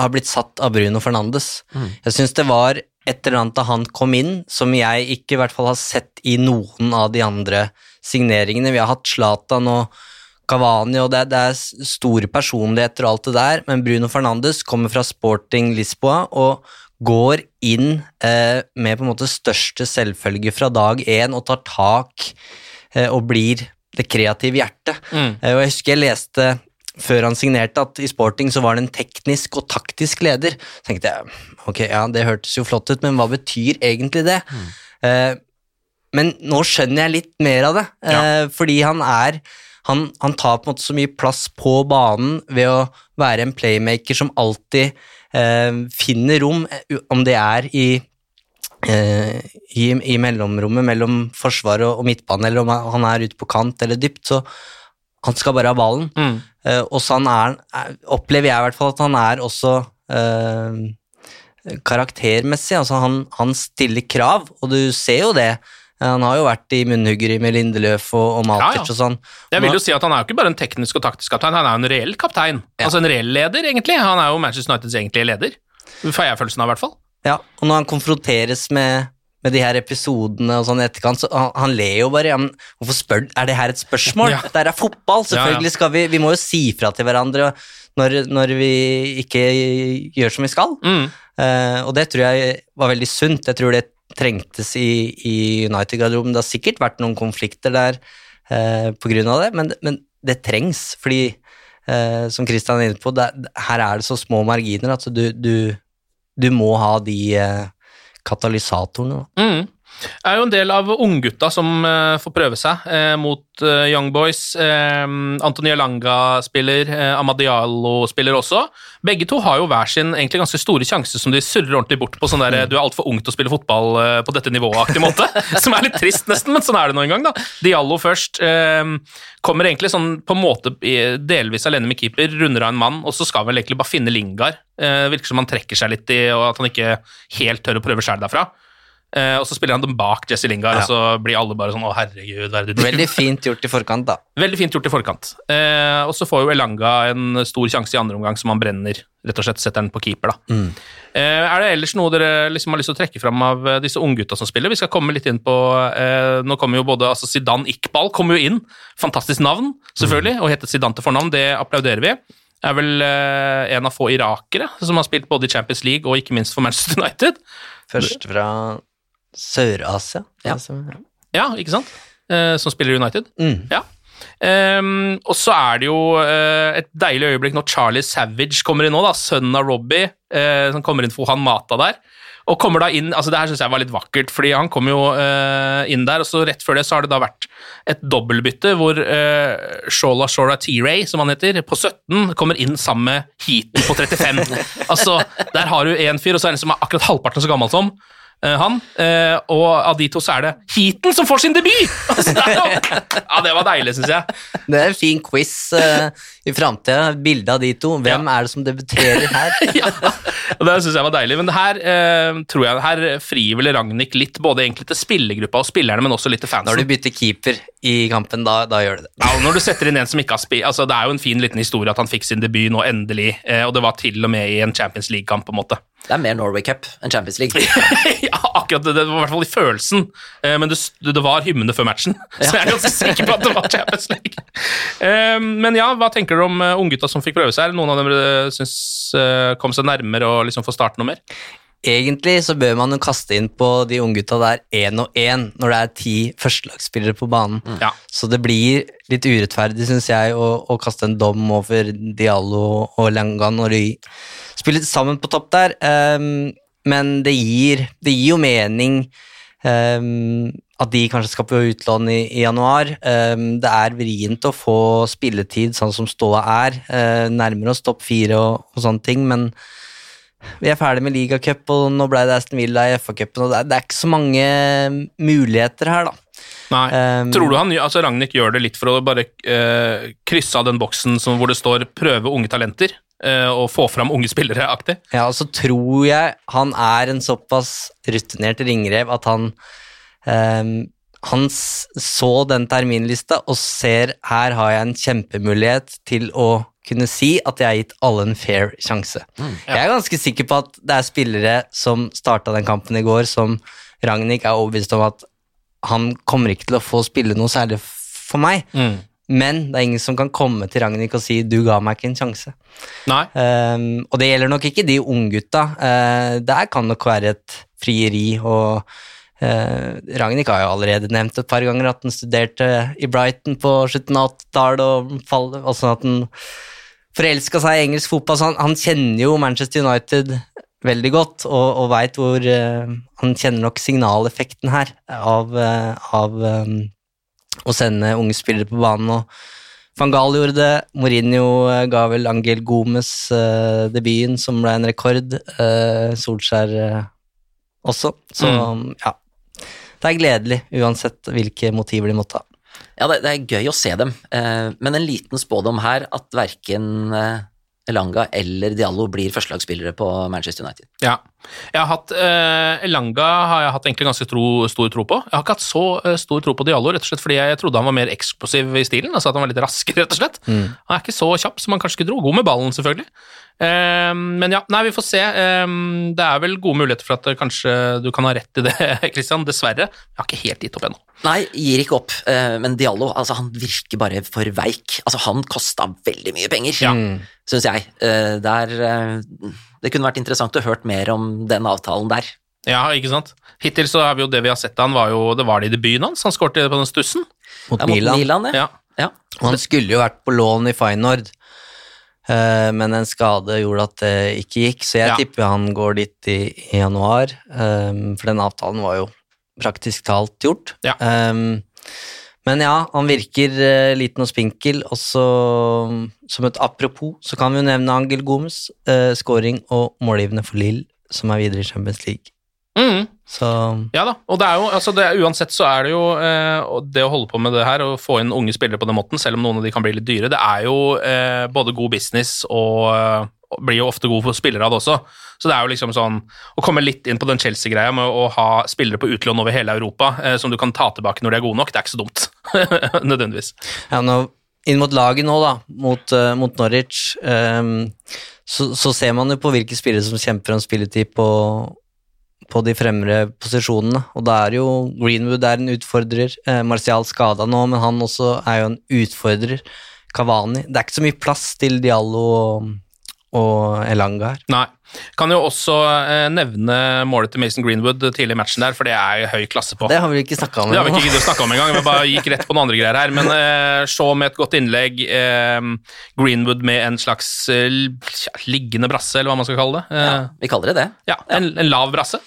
har blitt satt av Bruno Fernandes. Jeg syns det var et eller annet da han kom inn, som jeg ikke i hvert fall har sett i noen av de andre signeringene. Vi har hatt Zlatan og Cavani, og det, det er store personligheter og alt det der, men Bruno Fernandes kommer fra Sporting Lisboa og går inn eh, med på en måte største selvfølge fra dag én og tar tak eh, og blir det kreative hjertet. Mm. Eh, og jeg husker jeg leste før han signerte at i sporting så var han en teknisk og taktisk leder. Så tenkte jeg ok, ja, det hørtes jo flott ut, men hva betyr egentlig det? Eh, men nå skjønner jeg litt mer av det, eh, fordi han er han, han tar på en måte så mye plass på banen ved å være en playmaker som alltid eh, finner rom, eh, om det er i eh, i, i mellomrommet mellom forsvar og, og midtbane, eller om han er ute på kant eller dypt, så han skal bare ha ballen. Mm. Eh, og så han er, er, opplever jeg i hvert fall at han er også eh, karaktermessig. Altså han, han stiller krav, og du ser jo det. Han har jo vært i munnhuggeri med Lindeløf og, og Matic Ja, ja. og sånn. Jeg vil jo si at Han er jo ikke bare en teknisk og taktisk kaptein, han er jo en reell kaptein. Ja. Altså en reell leder, egentlig. Han er jo Manchester Uniteds egentlige leder. Får jeg følelsen av, i hvert fall. Ja, og når han konfronteres med, med de her episodene og sånn i etterkant, så han, han ler jo bare. Ja, men hvorfor spør Er det her et spørsmål? Ja. Det her er fotball, selvfølgelig skal vi Vi må jo si fra til hverandre når, når vi ikke gjør som vi skal. Mm. Eh, og det tror jeg var veldig sunt. Jeg tror det trengtes i, i United-garderoben. Det har sikkert vært noen konflikter der eh, av det, men, men det trengs, fordi eh, som Christian er inne på, det, her er det så små marginer at du, du, du må ha de eh, katalysatorene. Mm. Er jo en del av unggutta som uh, får prøve seg uh, mot uh, Young Boys. Uh, Langa spiller, Amadialo spiller også. Begge to har jo hver sin egentlig ganske store sjanse som de surrer ordentlig bort på. sånn der, Du er altfor ung til å spille fotball på dette nivået-aktig måte. som er litt trist, nesten, men sånn er det nå engang. Diallo først. kommer egentlig sånn på en måte delvis alene med keeper, runder av en mann, og så skal vel egentlig bare finne Lingard. Virker som han trekker seg litt i, og at han ikke helt tør å prøve sjæl derfra. Eh, og så spiller han dem bak Jesse Lingard, Ja. og så blir alle bare sånn 'Å, herregud, hva er det du driver Veldig fint gjort i forkant, da. Veldig fint gjort i forkant. Uh, og så får jo Elanga en stor sjanse i andre omgang som han brenner. Rett og slett setter den på keeper, da. Eh, er det ellers noe dere liksom har lyst til å trekke fram av disse unggutta som spiller? Vi skal komme litt inn på Nå kommer jo både altså Zidane Iqbal kommer jo inn. Fantastisk navn, selvfølgelig, og heter Zidane til fornavn. Det applauderer vi. Er vel eh, en av få irakere som har spilt både i Champions League og ikke minst for Manchester United. Først fra Sør-Asia. Ja. Altså, ja. Ja, ikke sant? Eh, som spiller United. Mm. Ja. Um, og så er det jo uh, et deilig øyeblikk når Charlie Savage kommer inn nå, da, sønnen av Robbie, uh, som kommer inn for han Mata der. Og kommer da inn, altså Det her synes jeg var litt vakkert, fordi han kom jo uh, inn der, og så rett før det så har det da vært et dobbeltbytte hvor uh, Shola Shora T-Ray, som han heter, på 17 kommer inn sammen med Heaton på 35. altså, Der har du én fyr, og så er det en som er akkurat halvparten så gammel som eh, han, eh, og av de to så er det Heaton som får sin debut! Altså, ja, det var deilig, syns jeg. Det er en fin quiz uh, i framtida. Bilde av de to. Hvem er det som debuterer her? ja, Det syns jeg var deilig. Men her uh, tror jeg her frir vel Ragnhild litt, både egentlig til spillergruppa og spillerne, men også litt til Når du bytter keeper i kampen, da, da gjør du det. Ja, og når du setter inn en som ikke har spilt altså, Det er jo en fin liten historie at han fikk sin debut nå endelig, uh, og det var til og med i en Champions League-kamp, på en måte. Det er mer Norway Cup enn Champions League. ja, akkurat det, det var i hvert fall i følelsen, eh, men det, det var hymne før matchen, så jeg er ganske sikker på at det var Champions League. Eh, men ja, hva tenker dere om eh, unggutta som fikk prøve seg? Er det Noen av dem syns eh, kom seg nærmere og liksom få starte noe mer? Egentlig så bør man jo kaste inn på de unggutta der én og én når det er ti førstelagsspillere på banen. Ja. Så det blir litt urettferdig, syns jeg, å, å kaste en dom over Diallo og Langan når de spiller sammen på topp der. Ehm, men det gir, det gir jo mening um, at de kanskje skal på utlån i, i januar. Um, det er vrient å få spilletid sånn som ståa er. Uh, nærmer oss topp fire og, og sånne ting, men vi er ferdig med ligacup, og nå ble det Aston Villa i FA-cupen, og det er, det er, ikke så mange muligheter her, da. Nei. Um, Tror du han, altså Ragnhild gjør det litt for å bare uh, krysse av den boksen som, hvor det står 'prøve unge talenter'? Og få fram unge spillere aktig? Ja, og så tror jeg han er en såpass rutinert ringrev at han um, han så den terminlista og ser her har jeg en kjempemulighet til å kunne si at jeg har gitt alle en fair sjanse. Mm, ja. Jeg er ganske sikker på at det er spillere som starta den kampen i går, som Ragnhild er overbevist om at han kommer ikke til å få spille noe særlig for meg. Mm. Men det er ingen som kan komme til Ragnhild og si 'du ga meg ikke en sjanse'. Nei. Um, og det gjelder nok ikke de unggutta. Uh, der kan nok være et frieri. og uh, Ragnhild har jo allerede nevnt et par ganger at han studerte i Brighton på slutten av 80-tallet, og, og sånn at han forelska seg i engelsk fotball. Så han, han, kjenner jo Manchester United veldig godt, og, og veit hvor uh, Han kjenner nok signaleffekten her av, uh, av um, å sende unge spillere på banen. og Van Gaal gjorde det, Mourinho uh, ga vel Angel Gomes debuten, som ble en rekord. Solskjær også. Så mm. ja. Det er gledelig, uansett hvilke motiver de måtte ha. Ja, det, det, er gøy å se dem, eh, men en liten spådom her at verken eh, Elanga eller Diallo blir førstelagsspillere på Manchester United. Ja, jeg har hatt eh, Elanga har jeg hatt egentlig ganske tro, stor tro på. Jeg har ikke hatt så eh, stor tro på Diallo, rett og slett fordi jeg trodde han var mer eksplosiv i stilen. altså at Han var litt raskere, rett og slett. Mm. Han er ikke så kjapp som han kanskje skulle tro. God med ballen, selvfølgelig. Ehm, men ja, nei, vi får se. Um, det er vel gode muligheter for at kanskje du kan ha rett i det, Christian. Dessverre. Jeg har ikke helt gitt opp ennå. Nei, gir ikke opp. Uh, men Diallo altså, han virker bare for veik. Altså, han kosta veldig mye penger, ja. syns jeg. Uh, der, uh, det kunne vært interessant å hørt mer om den avtalen der. Ja, ikke sant. Hittil så har vi jo det vi har sett han, var jo, det var det i debuten hans. Han skåret på den stussen. Mot, ja, mot Milan. Milan ja. ja. Og han skulle jo vært på lån i Feyenoord. Eh, men en skade gjorde at det ikke gikk, så jeg ja. tipper han går dit i, i, januar. Um, for den avtalen var jo praktisk talt gjort. Ja. Um, men ja, han virker uh, liten og spinkel. Og så, som et apropos, så kan vi jo nevne Angel Gomes, uh, scoring og målgivende for Lill, som er videre i Champions League. Mm. Så Ja da, og det er jo, altså det, uansett så er det jo eh, det å holde på med det her og få inn unge spillere på den måten, selv om noen av de kan bli litt dyre, det er jo eh, både god business og, eh, blir jo ofte god for spillere av det også. Så det er jo liksom sånn å komme litt inn på den Chelsea-greia med å ha spillere på utlån over hele Europa eh, som du kan ta tilbake når de er gode nok, det er ikke så dumt. Nødvendigvis. Ja, nå, inn mot laget nå, da, mot, uh, mot Norwich, um, så, så, ser man jo på hvilke spillere som kjemper om spilletid på på de fremre posisjonene. Og da er jo Greenwood er en utfordrer. Eh, Martial skada nå, men han også er jo en utfordrer. Kavani. Det er ikke så mye plass til Diallo og Elanga her. Nei. Kan jo også eh, nevne målet til Mason Greenwood tidlig i matchen der, for det er høy klasse på. Det har vi ikke snakka om Det har vi ikke giddet å snakke om engang. Vi bare gikk rett på noen andre greier her. Men eh, Shaw med et godt innlegg. Eh, Greenwood med en slags eh, liggende brasse, eller hva man skal kalle det. Eh, ja, vi kaller det det. Ja, En, en lav brasse.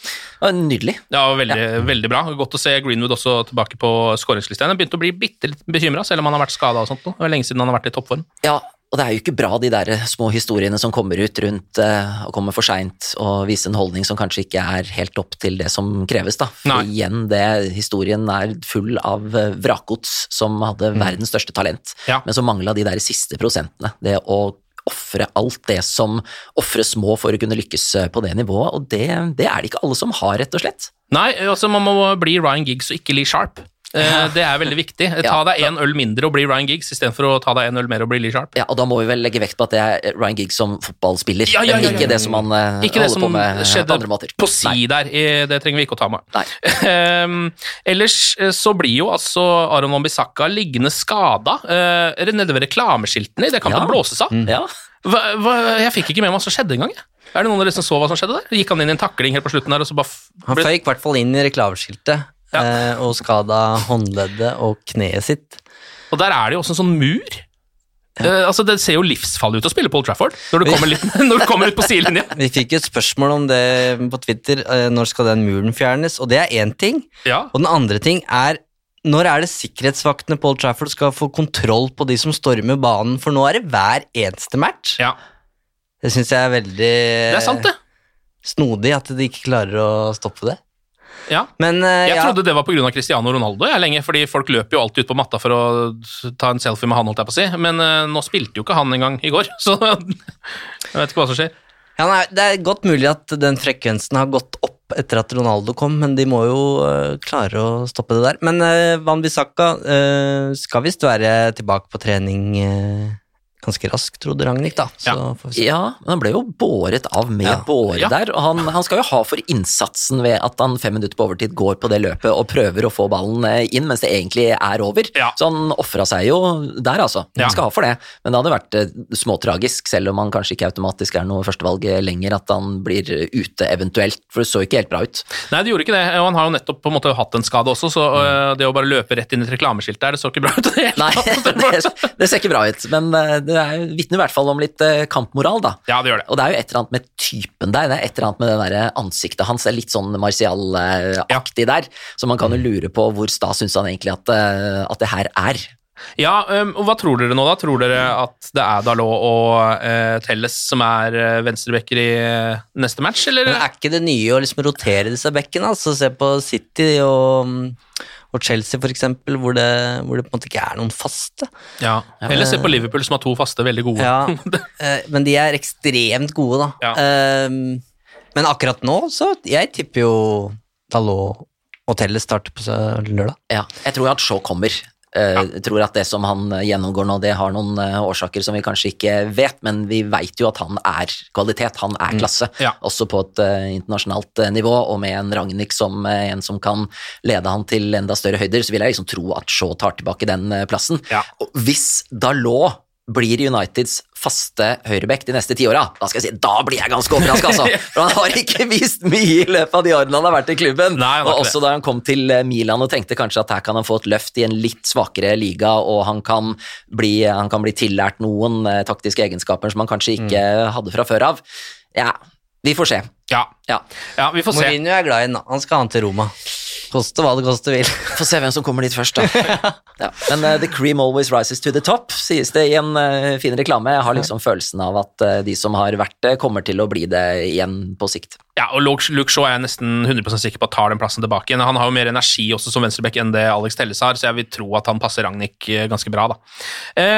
Nydelig. Ja, veldig, ja. veldig bra. Godt å se Greenwood også tilbake på skåringslista. Han begynte å bli bitte litt bekymra, selv om han har vært skada og sånt. Det er lenge siden han har vært i toppform. Ja, og det er jo ikke bra, de der små historiene som kommer ut rundt uh, og kommer for seint og viser en holdning som kanskje ikke er helt opp til det som kreves, da. For Nei. igjen, det, historien er full av uh, vrakgods som hadde mm. verdens største talent, ja. men som mangla de der siste prosentene. Det å ofre alt det som ofres må for å kunne lykkes eh, på det nivået, og det, det, er det ikke alle som har, rett og slett. Nei, altså man må bli Ryan Giggs og ikke Lee Sharp. Eh, Det er veldig viktig. Ta deg én øl mindre og bli Ryan Giggs istedenfor å ta deg en øl mer og bli Lee Sharp. Ja, og da må vi vel legge vekt på at det er Ryan Giggs som fotballspiller, Ja, ja, ja, ja, men ikke det som han eh, Ikke holder som på med eh, på andre måter. på si der, det trenger vi ikke å ta med. Nei. Ehm, ellers eh, så blir jo altså Aron Wambisaka liggende skada nede ved reklameskiltene idet kampen Ja. blåses av. Ja. Hva, hva, jeg fikk ikke med meg hva som skjedde engang. Er det noen av dere som så hva som skjedde der? Gikk han inn i en takling helt på slutten der, og så bare f- Han ble- føyk i hvert fall inn i reklameskiltet Ja. eh, og skada håndleddet og kneet sitt. Og der er det jo også en sånn mur. Eh, altså Det ser jo livsfarlig ut å spille Paul Trafford når du kommer, litt, når du kommer ut på sidelinja. Vi fikk jo et spørsmål om det på Twitter. Uh, Når skal den muren fjernes? Og det er én ting. Ja. Og den andre ting er når er det sikkerhetsvaktene Paul Trafford skal få kontroll på de som stormer banen? For nå er det hver eneste match. ja, Det syns jeg er veldig det er sant, det. snodig at de ikke klarer å stoppe det. Ja. Men uh, Jeg ja, trodde det var pga. Cristiano Ronaldo, jeg, lenge, fordi folk løper jo alltid ut på matta for å ta en selfie med han, holdt jeg på å si. Men uh, nå spilte jo ikke han engang i går, så jeg vet ikke hva som skjer. ja, nei, det er godt mulig at den frekvensen har gått opp etter at Ronaldo kom, men de må jo uh, klare å stoppe det der. Men uh, Van Bissaka uh, skal visst være tilbake på trening ganske raskt, trodde Ragnhild, da. Så Ja. Ja, men han ble jo båret av med Ja. båre Ja. der. Og han, han skal jo ha for innsatsen ved at han fem minutter på overtid går på det løpet og prøver å få ballen eh, inn mens det egentlig er over. Ja. Så han ofra seg jo der, altså. Ja. Han skal ha for det. Men det hadde vært eh, småtragisk, selv om han kanskje ikke automatisk er noe førstevalg lenger, at han blir ute eventuelt. For det så ikke helt bra ut. Nei, det gjorde ikke det, og han har jo nettopp på en måte hatt en skade også, så mm. det å bare løpe rett inn i et reklameskilt der, det så ikke bra ut. det Nei, det, det ser ikke bra ut, men eh, det er- vitner i hvert fall om litt eh, kampmoral, da. Ja, det gjør det. Og det er jo et eller annet med typen der, det er et eller annet med det der ansiktet hans, det er litt sånn Martial-aktig der, så man kan jo lure på hvor sta syns han egentlig at, eh, at det her er. Ja, um, og hva tror dere nå, da? Tror dere at det er Dalot og uh, Telles som er uh, venstrebacker i uh, neste match, eller? Men er ikke det nye å liksom rotere disse bekkene? Altså, se på City og, og Chelsea, for eksempel, hvor det, hvor det på en måte ikke er noen faste. Ja. Eller se på Liverpool, som har to faste, veldig gode. Ja, eh, men de er ekstremt gode, da. Ja. Eh, men akkurat nå, så jeg tipper jo Dalot og Telle starter på lørdag. Ja, jeg tror at Shaw kommer. Eh, Jeg tror at det som han eh, gjennomgår nå, det har noen eh, årsaker som vi kanskje ikke vet, men vi vet jo at han er kvalitet, han er klasse. Ja. Også på et eh, internasjonalt eh, nivå, og med en Ragnhild som eh, en som kan lede han til enda større høyder, så vil jeg liksom tro at Shaw tar tilbake den eh, plassen. Ja. Og hvis Dalot blir Uniteds faste høyrebekk de neste ti åra, da skal jeg si, da blir jeg ganske overraska, altså. For han har ikke vist mye i løpet av de årene han har vært i klubben. Nei, og også da han kom til eh, Milan og tenkte kanskje at her kan han få et løft i en litt svakere liga, og han kan bli, han kan bli tillært noen eh, taktiske egenskaper som han kanskje ikke hadde fra før av. Ja, vi får se. Ja. Ja. ja, vi får se. Mourinho er glad i den, da. Han skal ha han til Roma. Koste hva det koste vil. Få se hvem som kommer dit først, da. Ja. Men uh, the cream always rises to the top, sies det i en uh, fin reklame. Jeg har liksom følelsen av at uh, de som har vært det, kommer til å bli det igjen på sikt. Ja, og Luke Luke Shaw er jeg nesten 100% sikker på at tar den plassen tilbake igjen. Han har jo mer energi også som venstreback enn det Alex Telles har, så jeg vil tro at han passer Ragnhild ganske bra. da.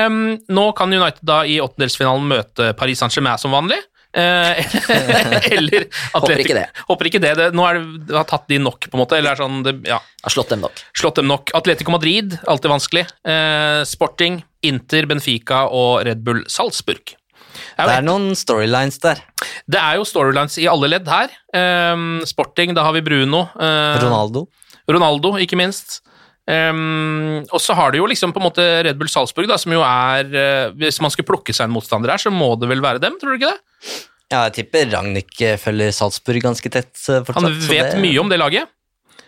Um, nå kan United da i åttendelsfinalen møte Paris Saint-Germain som vanlig. Eh, eller Håper ikke det. Håper ikke det. det nå er det, det har tatt de nok, på en måte. eller er sånn, det, ja, Har slått dem nok. Slått dem nok. Atletico Madrid, alltid vanskelig. Eh, Sporting, Inter, Benfica og Red Bull Salzburg. Det er Det er noen storylines der. det er jo storylines i alle ledd her. Eh, sporting, da har vi Bruno. eh, Ronaldo. Ronaldo, ikke minst. Ehm, og så har du jo liksom på en måte Red Bull Salzburg, da, som jo er uh, Hvis man skulle plukke seg en motstander her, så må det vel være dem, tror du ikke det? Ja, jeg tipper Ragnhild følger Salzburg ganske tett eh, fortsatt. Han vet det- mye om det laget.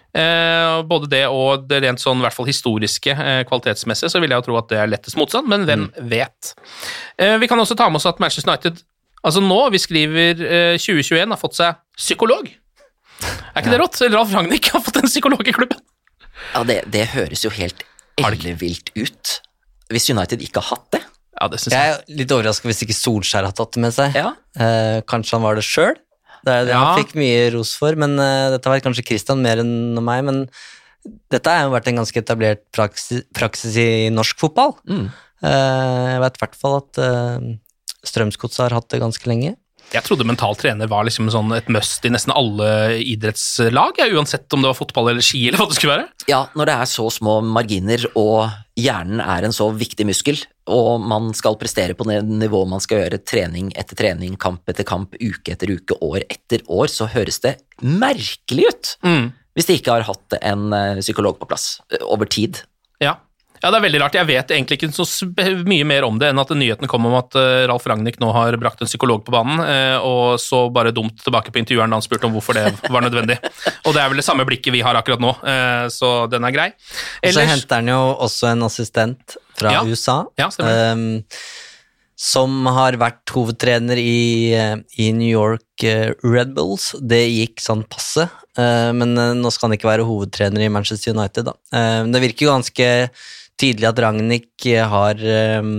Uh, både det og det rent sånn, i hvert fall historiske uh, kvalitetsmessig, så vil jeg jo tro at det er lettest motstand, men hvem vet. Eh, vi kan også ta med oss at Manchester United Altså nå, vi skriver eh, 2021, har fått seg psykolog. Er ikke det rått? Ralf Ragnhild har fått en psykolog i klubben. Ja, det, det høres jo helt ellevilt ut. Hvis United ikke har hatt det. Ja, det synes Jeg jeg. er litt overraska hvis ikke Solskjær har tatt det med seg. Ja. Eh, kanskje han var det sjøl. Det er det Ja. han fikk mye ros for, men eh, dette vet kanskje Christian mer enn meg. Men dette har jo vært en ganske etablert praksis, praksis i norsk fotball. Mm. Eh, jeg vet i hvert fall at uh, Strømsgodset har hatt det ganske lenge. Jeg trodde mental trener var liksom sånn et must i nesten alle idrettslag, ja, uansett om det var fotball eller ski eller hva det skulle være. Ja, når det er så små marginer og hjernen er en så viktig muskel, og man skal prestere på det nivået man skal gjøre trening etter trening, kamp etter kamp, uke etter uke, år etter år, så høres det merkelig ut Mm. hvis de ikke har hatt en eh, psykolog på plass eh, over tid. Ja. Ja, det er veldig rart. Jeg vet egentlig ikke så mye mer om det enn at nyheten kom om at eh, Ralf Ragnhild nå har brakt en psykolog på banen, eh, og så bare dumt tilbake på intervjueren da han spurte om hvorfor det var nødvendig. og det er vel det samme blikket vi har akkurat nå, eh, så den er grei. Og så henter han jo også en assistent fra Ja. USA. Ja, ehm, som har vært hovedtrener i, i New York Red Bulls. Det gikk sånn passe, men nå skal han ikke være hovedtrener i Manchester United. Da. Eh, det virker jo ganske tydelig at Ragnhild har eh,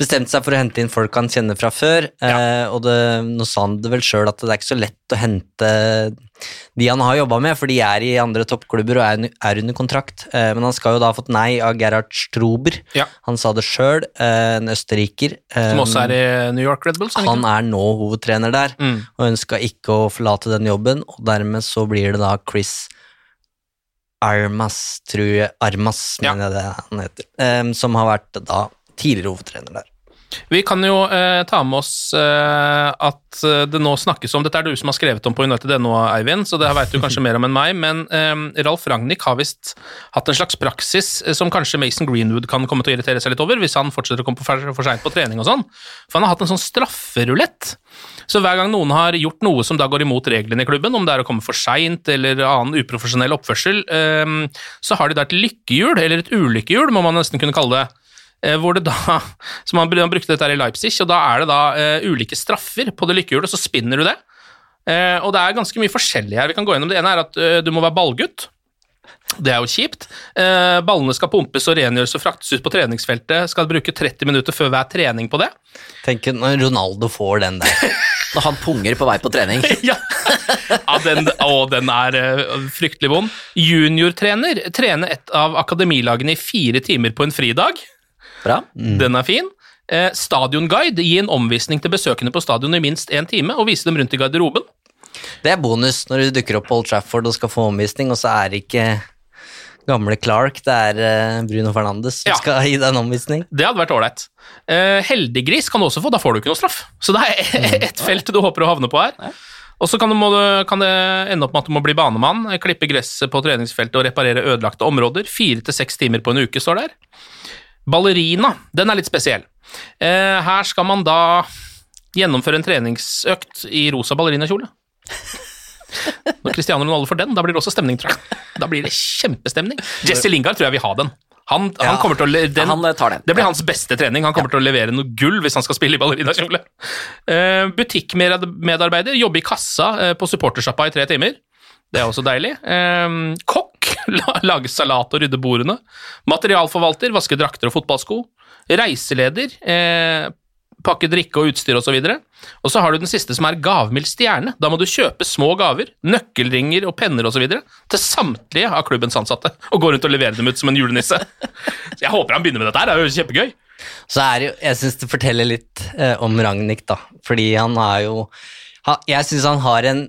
bestemt seg for å hente inn folk han kjenner fra før. eh, og det, nå sa han det vel sjøl at det er ikke så lett å hente de han har jobba med, for de er i andre toppklubber og er, er under kontrakt. Eh, men han skal jo da ha fått nei av Gerhard Strober. Ja. Han sa det sjøl, eh, en østerriker. Som også er i New York Red Bulls? han er nå hovedtrener der, Mm. og ønska ikke å forlate den jobben, og dermed så blir det da Chris Armas, tror jeg, Armas, mener jeg det han heter, um, som har vært da tidligere hovedtrener der. Vi kan jo eh, ta med oss eh, at eh, det nå snakkes om Dette er du som har skrevet om på United.no, Eivind, så det vet du kanskje mer om enn meg, men eh, Ralf Ragnhild har visst hatt en slags praksis eh, som kanskje Mason Greenwood kan komme til å irritere seg litt over, hvis han fortsetter å komme for, for seint på trening og sånn. For han har hatt en sånn strafferulett. Så hver gang noen har gjort noe som da går imot reglene i klubben, om det er å komme for seint eller annen uprofesjonell oppførsel, eh, så har de da et lykkehjul, eller et ulykkehjul, må man nesten kunne kalle det. Eh, hvor det da, så man, man brukte dette her i Leipzig, og da er det da eh, ulike straffer på det lykkehjulet, så spinner du det. Eh, og det er ganske mye forskjellig her vi kan gå gjennom. Det ene er at du må være ballgutt. Det er jo kjipt. Ballene skal pumpes og rengjøres og fraktes ut på treningsfeltet. Skal bruke 30 minutter før hver trening på det. Tenk når Ronaldo får den der. Når han punger på vei på trening. ja. ja, den, å, den er fryktelig vond. Juniortrener. Trene et av akademilagene i fire timer på en fridag. Bra. Den er fin. Eh, stadionguide. Gi en omvisning til besøkende på stadion i minst én time, og vise dem rundt i garderoben. Det er bonus når du dukker opp på Old Trafford og skal få omvisning, og så er det ikke gamle Clark, det er eh, Bruno Fernandes som Ja. skal gi deg en omvisning. Det hadde vært ålreit. Eh, heldiggris kan du også få, da får du ikke noe straff. Så det er ett felt du håper å havne på her. Og så kan, kan det ende opp med at du må bli banemann, klippe gresset på treningsfeltet og reparere ødelagte områder. Fire til seks timer på en uke, står der. Ballerina, den er litt spesiell. Eh, her skal man da gjennomføre en treningsøkt i rosa ballerinakjole. Når Cristiano Ronaldo får den, da blir det også stemning, tror jeg. Da blir det kjempestemning. Jesse Lingard tror jeg vil ha den. Han, han kommer til å den, Han eh, tar den. Det blir hans beste trening. Han kommer til å levere noe gull hvis han skal spille i ballerinakjole. Uh, Butikkmedarbeider, jobbe i kassa eh, på supportersjappa i tre timer. Det er også deilig. Eh, kokk, la- lage salat og rydde bordene. Materialforvalter, vaske drakter og fotballsko. Reiseleder, eh, pakke drikke og utstyr osv. Og så har du den siste som er gavmild stjerne. Da må du kjøpe små gaver, nøkkelringer og penner osv. til samtlige av klubbens ansatte, og gå rundt og levere dem ut som en julenisse. Så jeg håper han begynner med dette her, det er jo kjempegøy. Så er det jo, jeg syns det forteller litt eh, om Ragnhild, da. Fordi han har jo ha, Jeg syns han har en,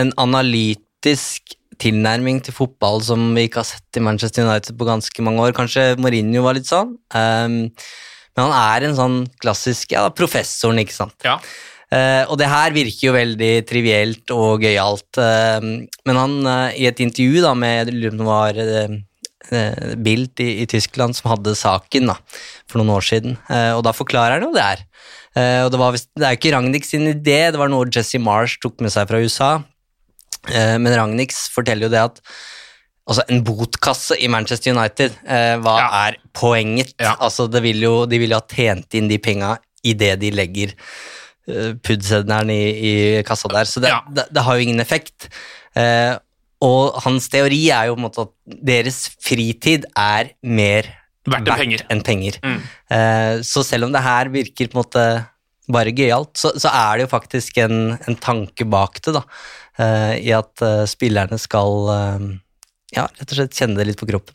en analytisk tilnærming til fotball som vi ikke har sett i Manchester United på ganske mange år. Kanskje Mourinho var litt sånn. Um, men han er en sånn klassisk ja, professoren, ikke sant. Ja. Uh, og det her virker jo veldig trivielt og gøyalt. uh, men han, uh, i et intervju da med var eh, Bild i, i Tyskland som hadde saken da, for noen år siden, og da forklarer han jo det her. Og det, var det er jo ikke Ragnhild sin idé, det var noe Jesse Marsh tok med seg fra USA. Eh, men Ragnix forteller jo det at Altså, en botkasse i Manchester United, eh, hva er poenget? Altså, det vil jo, de vil jo ha tjent inn de penga idet de legger uh, pudsedneren i, i kassa der, så det, det, det har jo ingen effekt. Eh, og hans teori er jo på en måte at deres fritid er mer Verdt enn penger. enn penger. Mm. Eh, så selv om det her virker på en måte bare gøyalt, så, så er det jo faktisk en, en tanke bak det, da. Eh, I at eh, spillerne skal eh, ja, rett og slett kjenne det litt på kroppen.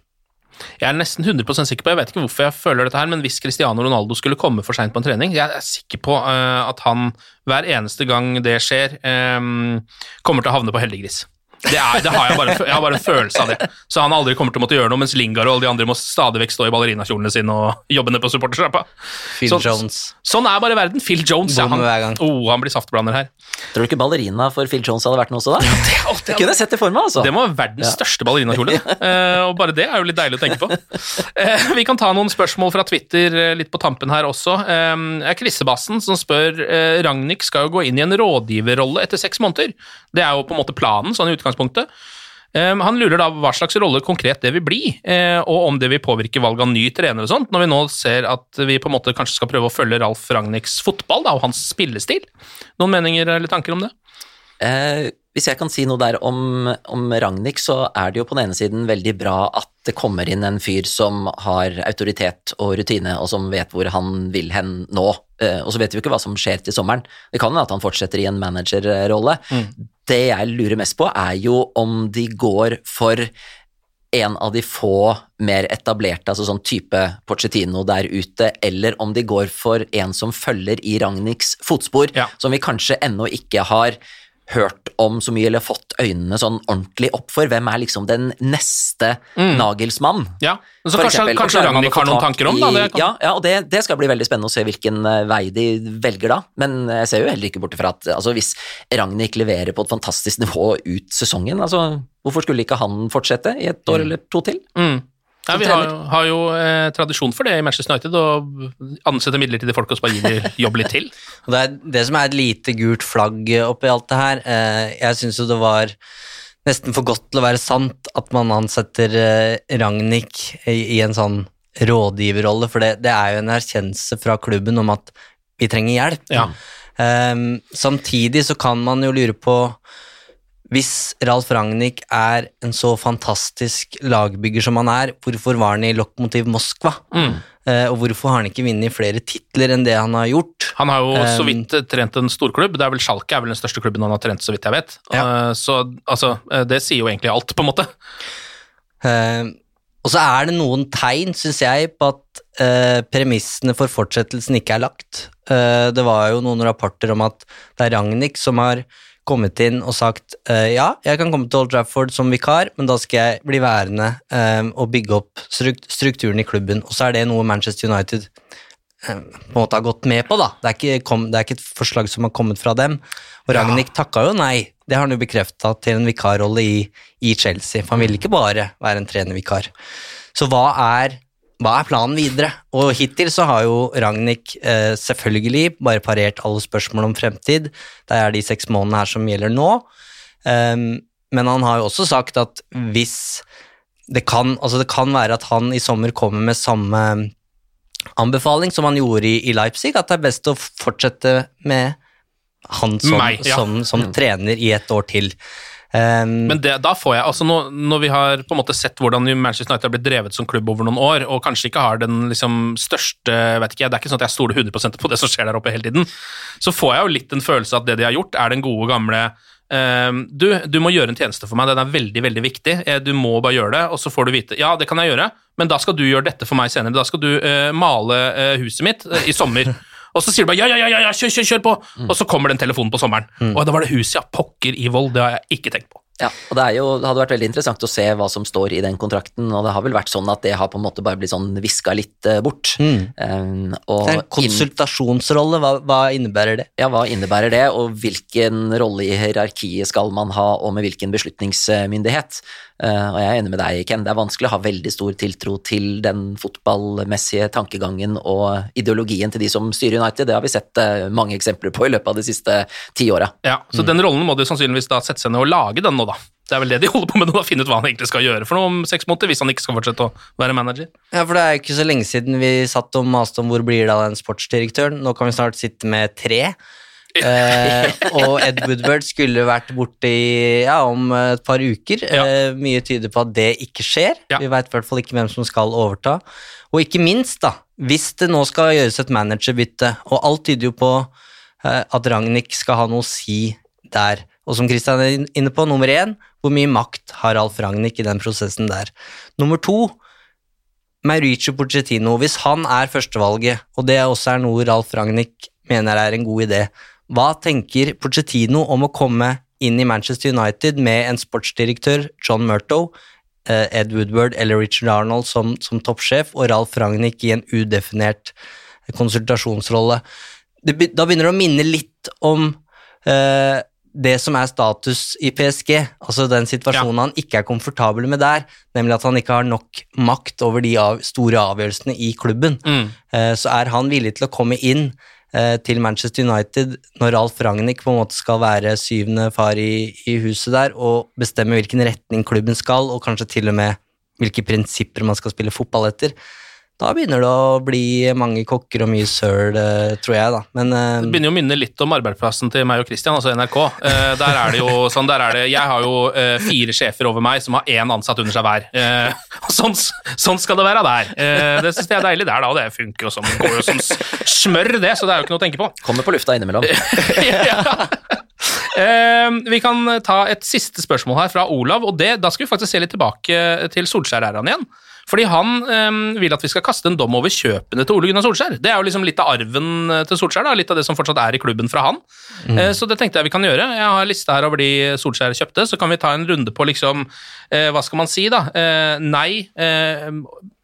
Jeg er nesten 100% sikker på, jeg vet ikke hvorfor jeg føler dette her, men hvis Cristiano Ronaldo skulle komme for seint på en trening, jeg er sikker på at han hver eneste gang det skjer, kommer til å havne på heldiggris. Det, er, det har jeg, bare, jeg har bare en følelse av det. Så han aldri kommer til å måtte gjøre noe, mens Lingard og alle de andre må stadig vekk stå i ballerinakjolene sine og jobbe ned på supportersjappa. Phil Sånn- Jones. Sånn er bare verden. Phil Jones, ja, han, oh, han blir saftblander her. Tror du ikke ballerina for Phil Jones hadde vært noe også, da? Det kunne jeg sett det for meg, altså. Det må være verdens største ballerinakjole. uh, og bare det er jo litt deilig å tenke på. Uh, vi kan ta noen spørsmål fra Twitter uh, litt på tampen her også. Eh, er Krissebassen som spør Ragnhild skal jo gå inn i en rådgiverrolle etter seks måneder. Det er jo på en måte planen, sånn i utgangspunktet. Eh, han lurer da hva slags rolle konkret det vil bli, eh, og om det vil påvirke valg av ny trener og sånt, når vi nå ser at vi på en måte kanskje skal prøve å følge Ralf Ragnhilds fotball da, og hans spillestil. Noen meninger eller tanker om det? Eh, hvis jeg kan si noe der om, om Ragnhild, så er det jo på den ene siden veldig bra at det kommer inn en fyr som har autoritet og rutine, og som vet hvor han vil hen nå. Eh, og så vet vi jo ikke hva som skjer til sommeren. Det kan hende at han fortsetter i en managerrolle. Det jeg lurer mest på, er jo om de går for en av de få mer etablerte, altså sånn type Pochettino der ute, eller om de går for en som følger i Ragnhilds fotspor, Ja. som vi kanskje ennå ikke har hørt om så mye, eller fått øynene sånn ordentlig opp for. Hvem er liksom den neste Nagelsmann? Ja, så For kanskje, eksempel, kanskje Ragnhild har noen tanker om i- da? Det kan... Ja, ja og det, det skal bli veldig spennende å se hvilken eh, vei de velger da. Men jeg ser jo heller ikke bort ifra at altså, hvis Ragnhild leverer på et fantastisk nivå ut sesongen, altså, hvorfor skulle ikke han fortsette i et år eller to til? Mm. Ja, vi har, har jo eh, tradisjon for det i Manchester United, å ansette midlertidige folk og så bare gi dem jobb litt til. Det er det som er et lite gult flagg oppi alt det her. Eh, jeg syns jo det var nesten for godt til å være sant at man ansetter eh, Ragnhild i, i en sånn rådgiverrolle, for det, det er jo en erkjennelse fra klubben om at vi trenger hjelp. Ja. Eh, samtidig så kan man jo lure på hvis Ralf Ragnhild er en så fantastisk lagbygger som han er, hvorfor var han i Lokomotiv Moskva? Mm. Uh, og hvorfor har han ikke vunnet flere titler enn det han har gjort? Han har jo så Um, vidt eh, trent en storklubb. Det er vel Schalke er vel den største klubben han har trent, så vidt jeg vet. Ja. Uh, Så altså, uh, det sier jo egentlig alt, på en måte. Eh, og så er det noen tegn, syns jeg, på at eh, premissene for fortsettelsen ikke er lagt. Eh, det var jo noen rapporter om at det er Ragnhild som har kommet inn og sagt eh, ja, jeg kan komme til Old Trafford som vikar, men da skal jeg bli værende eh, og bygge opp struk strukturen i klubben. Og så er det noe Manchester United eh, på en måte har gått med på, da. Det er ikke, kom, det er ikke et forslag som har kommet fra dem. Og Ragnhild takka jo nei. Det har han jo bekrefta til en vikarrolle i, i Chelsea, for han ville ikke bare være en trenervikar. Så hva er, hva er planen videre? Og hittil så har jo Ragnhild eh, selvfølgelig bare parert alle spørsmål om fremtid. Det er de seks månedene her som gjelder nå. Um, men han har jo også sagt at hvis det kan, altså det kan være at han i sommer kommer med samme anbefaling som han gjorde i, i Leipzig, at det er best å fortsette med han som, Meg, ja. som, som trener i et år til. Um, Men det, da får jeg, altså nå, Når vi har på en måte sett hvordan Manchester United har blitt drevet som klubb over noen år, og kanskje ikke har den liksom største vet ikke Det er ikke sånn at jeg stoler 100% på det som skjer der oppe hele tiden, så får jeg jo litt en følelse at det de har gjort, er den gode gamle du, du må gjøre en tjeneste for meg, den er veldig veldig viktig. Eh, Du må bare gjøre det, og så får du vite Ja, det kan jeg gjøre, men da skal du gjøre dette for meg senere. Da skal du uh, male uh, huset mitt uh, i sommer. Og så sier du bare ja, ja, ja, ja, ja kjør, kjør, kjør på! Og så kommer den telefonen på sommeren. Og da var det huset, ja, pokker i vold, det har jeg ikke tenkt på. Ja, og det, er jo, det hadde vært veldig interessant å se hva som står i den kontrakten, og det har vel vært sånn at det har på en måte bare blitt sånn viska litt bort. bort. Um, og det er en konsultasjonsrolle, hva, hva innebærer det? Ja, hva innebærer det, og hvilken rolle i hierarkiet skal man ha, og med hvilken beslutningsmyndighet? Eh, og jeg er enig med deg, Ken, det er vanskelig å ha veldig stor tiltro til den fotballmessige tankegangen og ideologien til de som styrer United. Det har vi sett eh, mange eksempler på i løpet av de siste ti åra. Ja, så den rollen må de sannsynligvis da sette seg ned og lage den nå, da. Det er vel det de holder på med nå, da, finne ut hva han egentlig skal gjøre for noe om seks måneder, hvis han ikke skal fortsette å være manager. Ja, for det er jo ikke så lenge siden vi satt og maste om hvor blir det av den sportsdirektøren. Nå kan vi snart sitte med tre. Eh, og Ed Woodward skulle vært borte i, ja, om et par uker. Ja. Eh, mye tyder på at det ikke skjer. Ja. Vi veit i hvert fall ikke hvem som skal overta. Og ikke minst, da, hvis det nå skal gjøres et managerbytte, og alt tyder jo på eh, at Ragnhild skal ha noe å si der. Og som Christian er inne på, nummer én, hvor mye makt har Alf Ragnhild i den prosessen der? Nummer to, Mauricio Pochettino, hvis han er førstevalget, og det også er noe Ralf Ragnhild mener er en god idé, hva tenker Pochettino om å komme inn i Manchester United med en sportsdirektør, John Murtow, eh, Ed Woodward eller Richard Arnold som, som toppsjef, og Ralf Ragnhild i en udefinert konsultasjonsrolle? Det, da begynner det å minne litt om eh, det som er status i PSG, altså den situasjonen han ikke er komfortabel med der, nemlig at han ikke har nok makt over de av, store avgjørelsene i klubben. Mm. Eh, så er han villig til å komme inn til Manchester United når Ralf Ragnhild på en måte skal være syvende far i, i huset der, og bestemme hvilken retning klubben skal, og kanskje til og med hvilke prinsipper man skal spille fotball etter. Da begynner det å bli mange kokker og mye søl, eh, tror jeg, da. Men eh, Det begynner jo å minne litt om arbeidsplassen til meg og Christian, altså NRK. Eh, der er det jo sånn, der er det, Jeg har jo fire sjefer over meg som har én ansatt under seg hver. Sånn, sånn skal det være der. Det syns jeg er deilig der, da, og det funker jo som, går jo som smør, det, så det er jo ikke noe å tenke på. Kommer på lufta innimellom. ja. Eh, vi kan ta et siste spørsmål her fra Olav, og det, da skal vi faktisk se litt tilbake til Solskjær-æraen igjen. Fordi han eh, vil at vi skal kaste en dom over kjøpene til Ole Gunnar Solskjær. Det er jo liksom litt av arven eh, til Solskjær, da, litt av det som fortsatt er i klubben fra han. Eh, så det tenkte jeg vi kan gjøre. Jeg har liste her over de Solskjær kjøpte, så kan vi ta en runde på liksom eh, Hva skal man si, da? Eh, nei. Eh,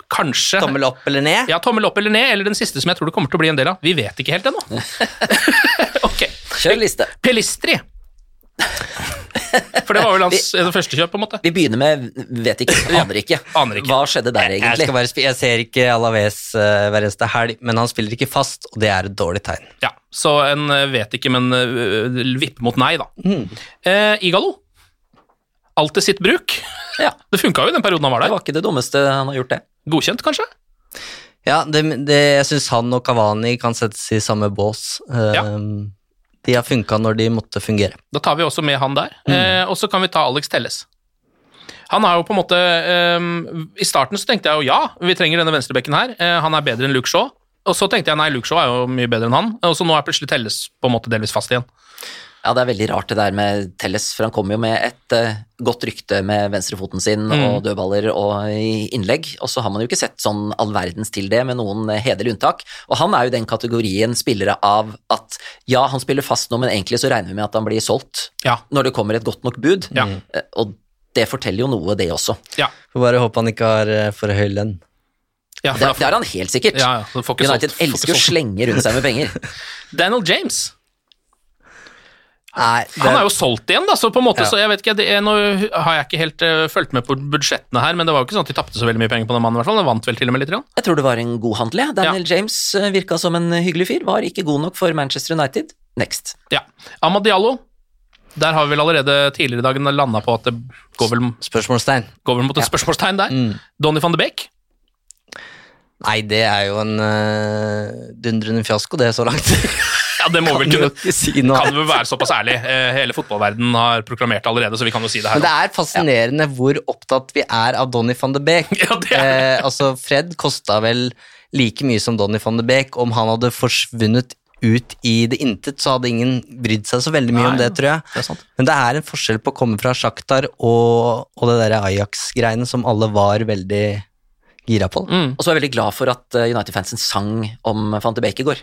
Kanskje tommel opp eller ned? Ja, tommel opp eller ned, eller den siste som jeg tror det kommer til å bli en del av. Vi vet ikke helt ennå. ok. Kjør liste. Pelistri. For det var vel hans vi, første kjøp, på en måte. Vi begynner med vet ikke, aner ikke. Aner ikke. Hva skjedde der, Jeg, egentlig? skal bare, jeg ser ikke Alaves uh, hver eneste helg, men han spiller ikke fast, og det er et dårlig tegn. Ja, Så en eh, vet ikke, men uh, vippe mot nei, da. Mm. Uh, Igalo. Alt til sitt bruk. Ja. Det funka jo i den perioden han var der. Det var ikke det dummeste han har gjort, det. Godkjent, kanskje? Ja, det, det, jeg syns han og Kavani kan settes i samme bås. Uh, Ja. De har funka når de måtte fungere. Da tar vi også med han der. Mm. Eh, og så kan vi ta Alex Telles. Han har jo på en måte eh, I starten så tenkte jeg jo ja, vi trenger denne venstrebekken her. Eh, han er bedre enn Luke Shaw. Og så tenkte jeg nei, Luke Shaw er jo mye bedre enn han. Og så nå er plutselig Telles på en måte delvis fast igjen. Ja, det er veldig rart det der med Telles, for han kommer jo med et uh, godt rykte med venstrefoten sin Mm. og dødballer og innlegg, og så har man jo ikke sett sånn all verdens til det, med noen eh, hederlige unntak. Og han er jo den kategorien spillere av at ja, han spiller fast nå, men egentlig så regner vi med at han blir solgt Ja. når det kommer et godt nok bud. Ja. Uh, Og det forteller jo noe, det også. Ja, Får bare håpe han ikke har uh, for høy lønn. ja, Det, det er han helt sikkert. Ja, ja, United solgt- elsker å slenge rundt seg med penger. Daniel James. Nei, det, Han er jo solgt igjen, da, så på en måte, Ja. så jeg vet ikke, det er, Nå har jeg ikke helt uh, fulgt med på budsjettene her, men det var jo ikke sånn at de tapte så veldig mye penger på den mannen, i hvert fall. Han vant vel til og med litt. grann. Jeg tror det var en god handel. Ja. Daniel James eh, virka som en hyggelig fyr, var ikke god nok for Manchester United. Next. Ja. Amad Diallo. Der har vi vel allerede tidligere i dagen landa på at det går vel, Spørsmålstegn. går vel mot et spørsmålstegn der. Mm. Donny van de Beek. Nei, det er jo en uh, dundrende fiasko, det, så langt. Ja, det må vel kunne ikke si noe kan vel være såpass ærlig. Eh, Hele fotballverdenen har proklamert det allerede, så vi kan jo si det her. Men det er fascinerende hvor opptatt vi er av Donny van de Beek. Ja, det er eh, altså, Fred kosta vel like mye som Donny van de Beek. Om han hadde forsvunnet ut i det intet, så hadde ingen brydd seg så veldig mye Nei, om det, tror jeg. det. Men det er en forskjell på å komme fra Shakhtar og, og det der Ajax-greiene som alle var veldig gira på. Mm. Og så er jeg veldig glad for at eh, United-fansen sang om van de Beek i går.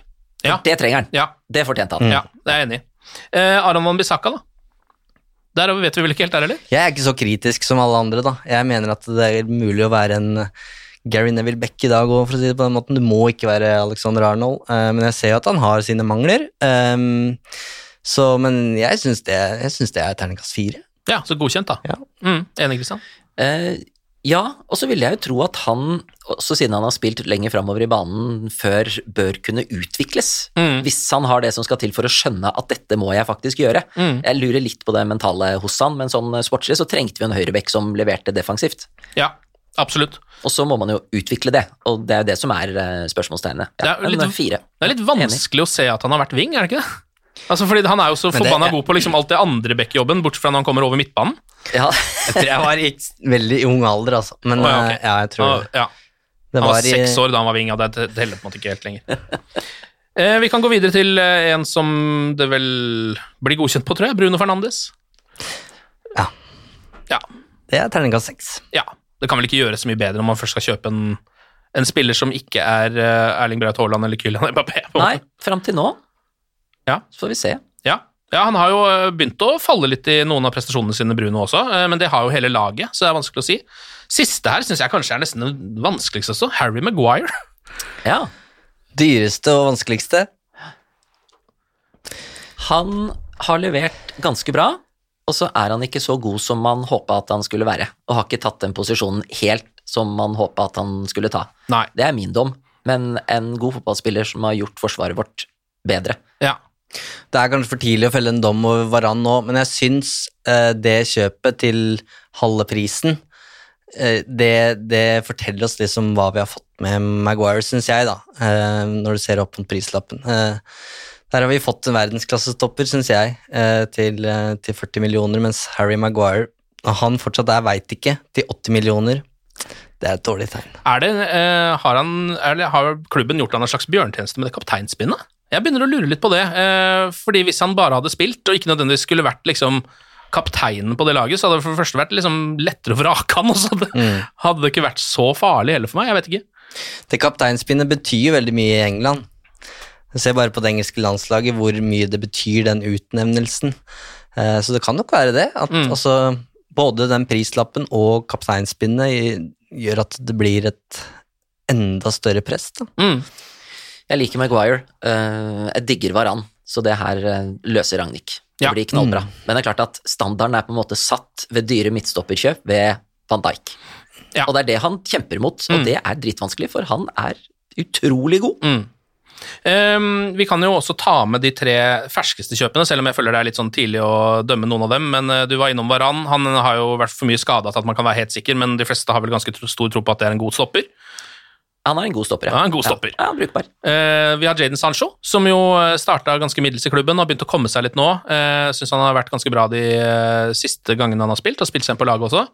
Ja. Det trenger han. Ja, Det fortjente han. ja, det er jeg enig i. Eh, Aron van Bissaka, da? Der vet vi vel ikke helt der, eller? Jeg er ikke så kritisk som alle andre, da. Jeg mener at det er mulig å være en eh, Gary Neville Beck i dag òg, for å si det på den måten. Du må ikke være Alexander Arnold, eh, men jeg ser jo at han har sine mangler. Um, så, men jeg syns det, det er terningkast fire. Ja, så godkjent, da. Ja. Mm, enig, Kristian. Eh, ja, og så ville jeg jo tro at han, også siden han har spilt lenger framover i banen før, bør kunne utvikles. Mm. Hvis han har det som skal til for å skjønne at dette må jeg faktisk gjøre. Mm. Jeg lurer litt på det mentale hos han, men sånn sportslig så trengte vi en høyrebekk som leverte defensivt. Ja, absolutt. Og så må man jo utvikle det, og det er jo det som er spørsmålstegnet. Ja, Det er litt- fire. Det er litt vanskelig å se at han har vært wing, er det ikke det? Altså, fordi Han er jo så forbanna god på liksom alt det andre backjobben, bortsett fra når han kommer over midtbanen. Ja, Jeg tror jeg var i veldig ung alder, altså. Men oh, ja, okay. ja, jeg tror Ah, ja. det Han var var seks år da han var vinga, det det teller på en måte ikke helt lenger. Eh, vi kan gå videre til eh, en som det vel blir godkjent på, tror jeg. Bruno Fernandes. Ja. Ja. Det er terningkast seks. ja. Det kan vel ikke gjøres så mye bedre når man først skal kjøpe en, en spiller som ikke er eh, Erling Braut Haaland eller Kylian Mbappé. Nei, fram til nå. Ja. Så får vi se. Ja. Ja, han har jo eh, begynt å falle litt i noen av prestasjonene sine, Bruno også, eh, men det har jo hele laget, så det er vanskelig å si. Siste her syns jeg kanskje er nesten den vanskeligste også. Harry Maguire. Ja. Dyreste og vanskeligste? Han har levert ganske bra, og så er han ikke så god som man håpa at han skulle være, og har ikke tatt den posisjonen helt som man håpa at han skulle ta. Nei. Det er min dom, men en god fotballspiller som har gjort forsvaret vårt bedre. Det er kanskje for tidlig å felle en dom over Varan nå, men jeg syns eh, det kjøpet til halve prisen eh, det, det forteller oss liksom hva vi har fått med Maguire, syns jeg, da, eh, når du ser opp mot prislappen. Eh, der har vi fått en verdensklassestopper, syns jeg, eh, til, eh, til 40 millioner, mens Harry Maguire, han fortsatt er veit ikke, til 80 millioner. Det er et dårlig tegn. Er det, har, han, eller har klubben gjort han en slags bjørntjeneste med det kapteinspinnet? Jeg begynner å lure litt på det, eh, fordi hvis han bare hadde spilt, og ikke nødvendigvis skulle vært liksom kapteinen på det laget, så hadde det for det første vært liksom lettere å vrake han, og så hadde, hadde det ikke vært så farlig heller for meg, jeg vet ikke. Det kapteinspinnet betyr veldig mye i England. Ser bare på det engelske landslaget hvor mye det betyr, den utnevnelsen. Eh, Så det kan nok være det. At Mm. altså, både den prislappen og kapteinspinnet gjør at det blir et enda større press. Da. Mm. Jeg liker Maguire. eh, jeg digger Varan, så det her eh, løser Ragnhild. Det Ja. blir knallbra. Men det er klart at standarden er på en måte satt ved dyre midtstopperkjøp ved Van Dijk. Ja. Og det er det han kjemper mot, og Mm. det er dritvanskelig, for han er utrolig god. Mm. Um, vi kan jo også ta med de tre ferskeste kjøpene, selv om jeg føler det er litt sånn tidlig å dømme noen av dem. Men uh, du var innom Varan. Han har jo vært for mye skada til at man kan være helt sikker, men de fleste har vel ganske stor tro på at det er en god stopper. Han er en god stopper, Ja, en god stopper. Ja, han brukbar. Eh, vi har Jaden Sancho, som jo starta ganske middels i klubben og har begynt å komme seg litt nå. Uh, Syns han har vært ganske bra de eh, siste gangene han har spilt, og spilt seg inn på laget også.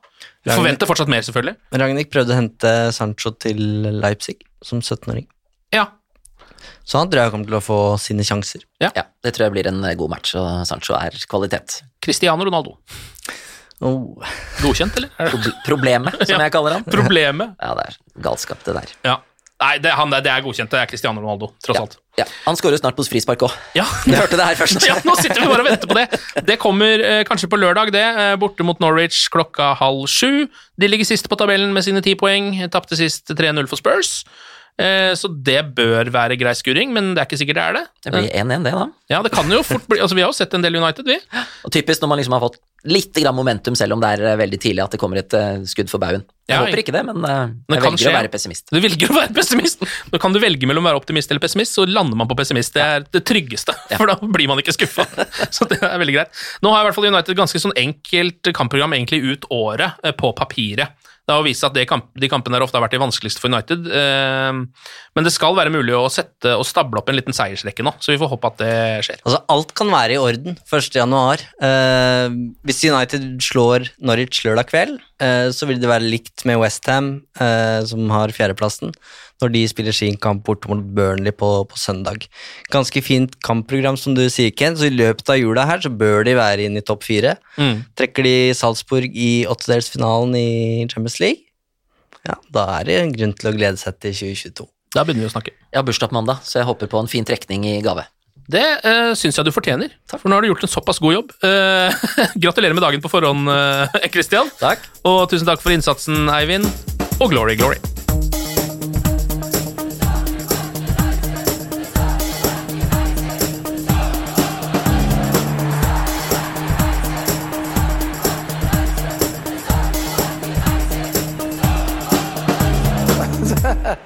Vi forventer fortsatt mer, selvfølgelig. Ragnhild prøvde å hente Sancho til Leipzig som 17-åring. Ja. Så han tror jeg kommer til å få sine sjanser. Ja, det tror jeg blir en eh, god match, og Sancho er kvalitet. Cristiano Ronaldo. Oh. Godkjent, eller? Er Problemet, som Ja, jeg kaller han. Problemet. Ja, det er galskap, det der. Ja. Nei, det, han, det er godkjent. Det er Cristiano Ronaldo, tross Ja, alt. ja. Han skårer snart på frispark òg. Ja. Du hørte det her først. ja, nå sitter vi bare og venter på det. Det kommer eh, kanskje på lørdag, det. Eh, borte mot Norwich klokka halv sju. De ligger sist på tabellen med sine ti poeng. Tapte sist 3-0 for Spurs. Eh, så det bør være grei skuring, men det er ikke sikkert det er det. Det blir 1-1, det, da. Ja, det kan jo fort bli Altså, vi har jo sett en del United, vi. Og typisk når man liksom har fått litt grann momentum, selv om det er eh, veldig tidlig at det kommer et eh, skudd for baugen. Jeg Ja, håper ikke det, men jeg Det velger skje. å være pessimist. Du velger å være pessimist. Nå kan du velge mellom å være optimist eller pessimist, så lander man på pessimist. Det er det tryggeste, for da blir man ikke skuffa. Så det er veldig greit. Nå har i hvert fall United ganske sånn enkelt kampprogram egentlig ut året eh, på papiret. Det har vist seg at kamp, de kampene der ofte har vært de vanskeligste for United. eh, Men det skal være mulig å sette og stable opp en liten seiersrekke nå, så vi får håpe at det skjer. Altså, alt kan være i orden 1. januar. Eh, hvis United slår Norwich lørdag kveld, eh, så vil det være likt med Westham, eh, som har fjerdeplassen, når de spiller sin kamp bort mot Burnley på, på søndag. Ganske fint kampprogram, som du sier, Ken, så i løpet av jula her så bør de være inn i topp fire. Mm. Trekker de Salzburg i åttedelsfinalen i Champions League, ja, da er det en grunn til å glede seg til 2022. Da begynner vi å snakke. Jeg har bursdag på mandag, så jeg håper på en fin trekning i gave. Det uh, syns jeg du fortjener, for nå har du gjort en såpass god jobb. Uh, gratulerer med dagen på forhånd, uh, Christian. Takk. Og tusen takk for innsatsen, Eivind. Og glory, glory.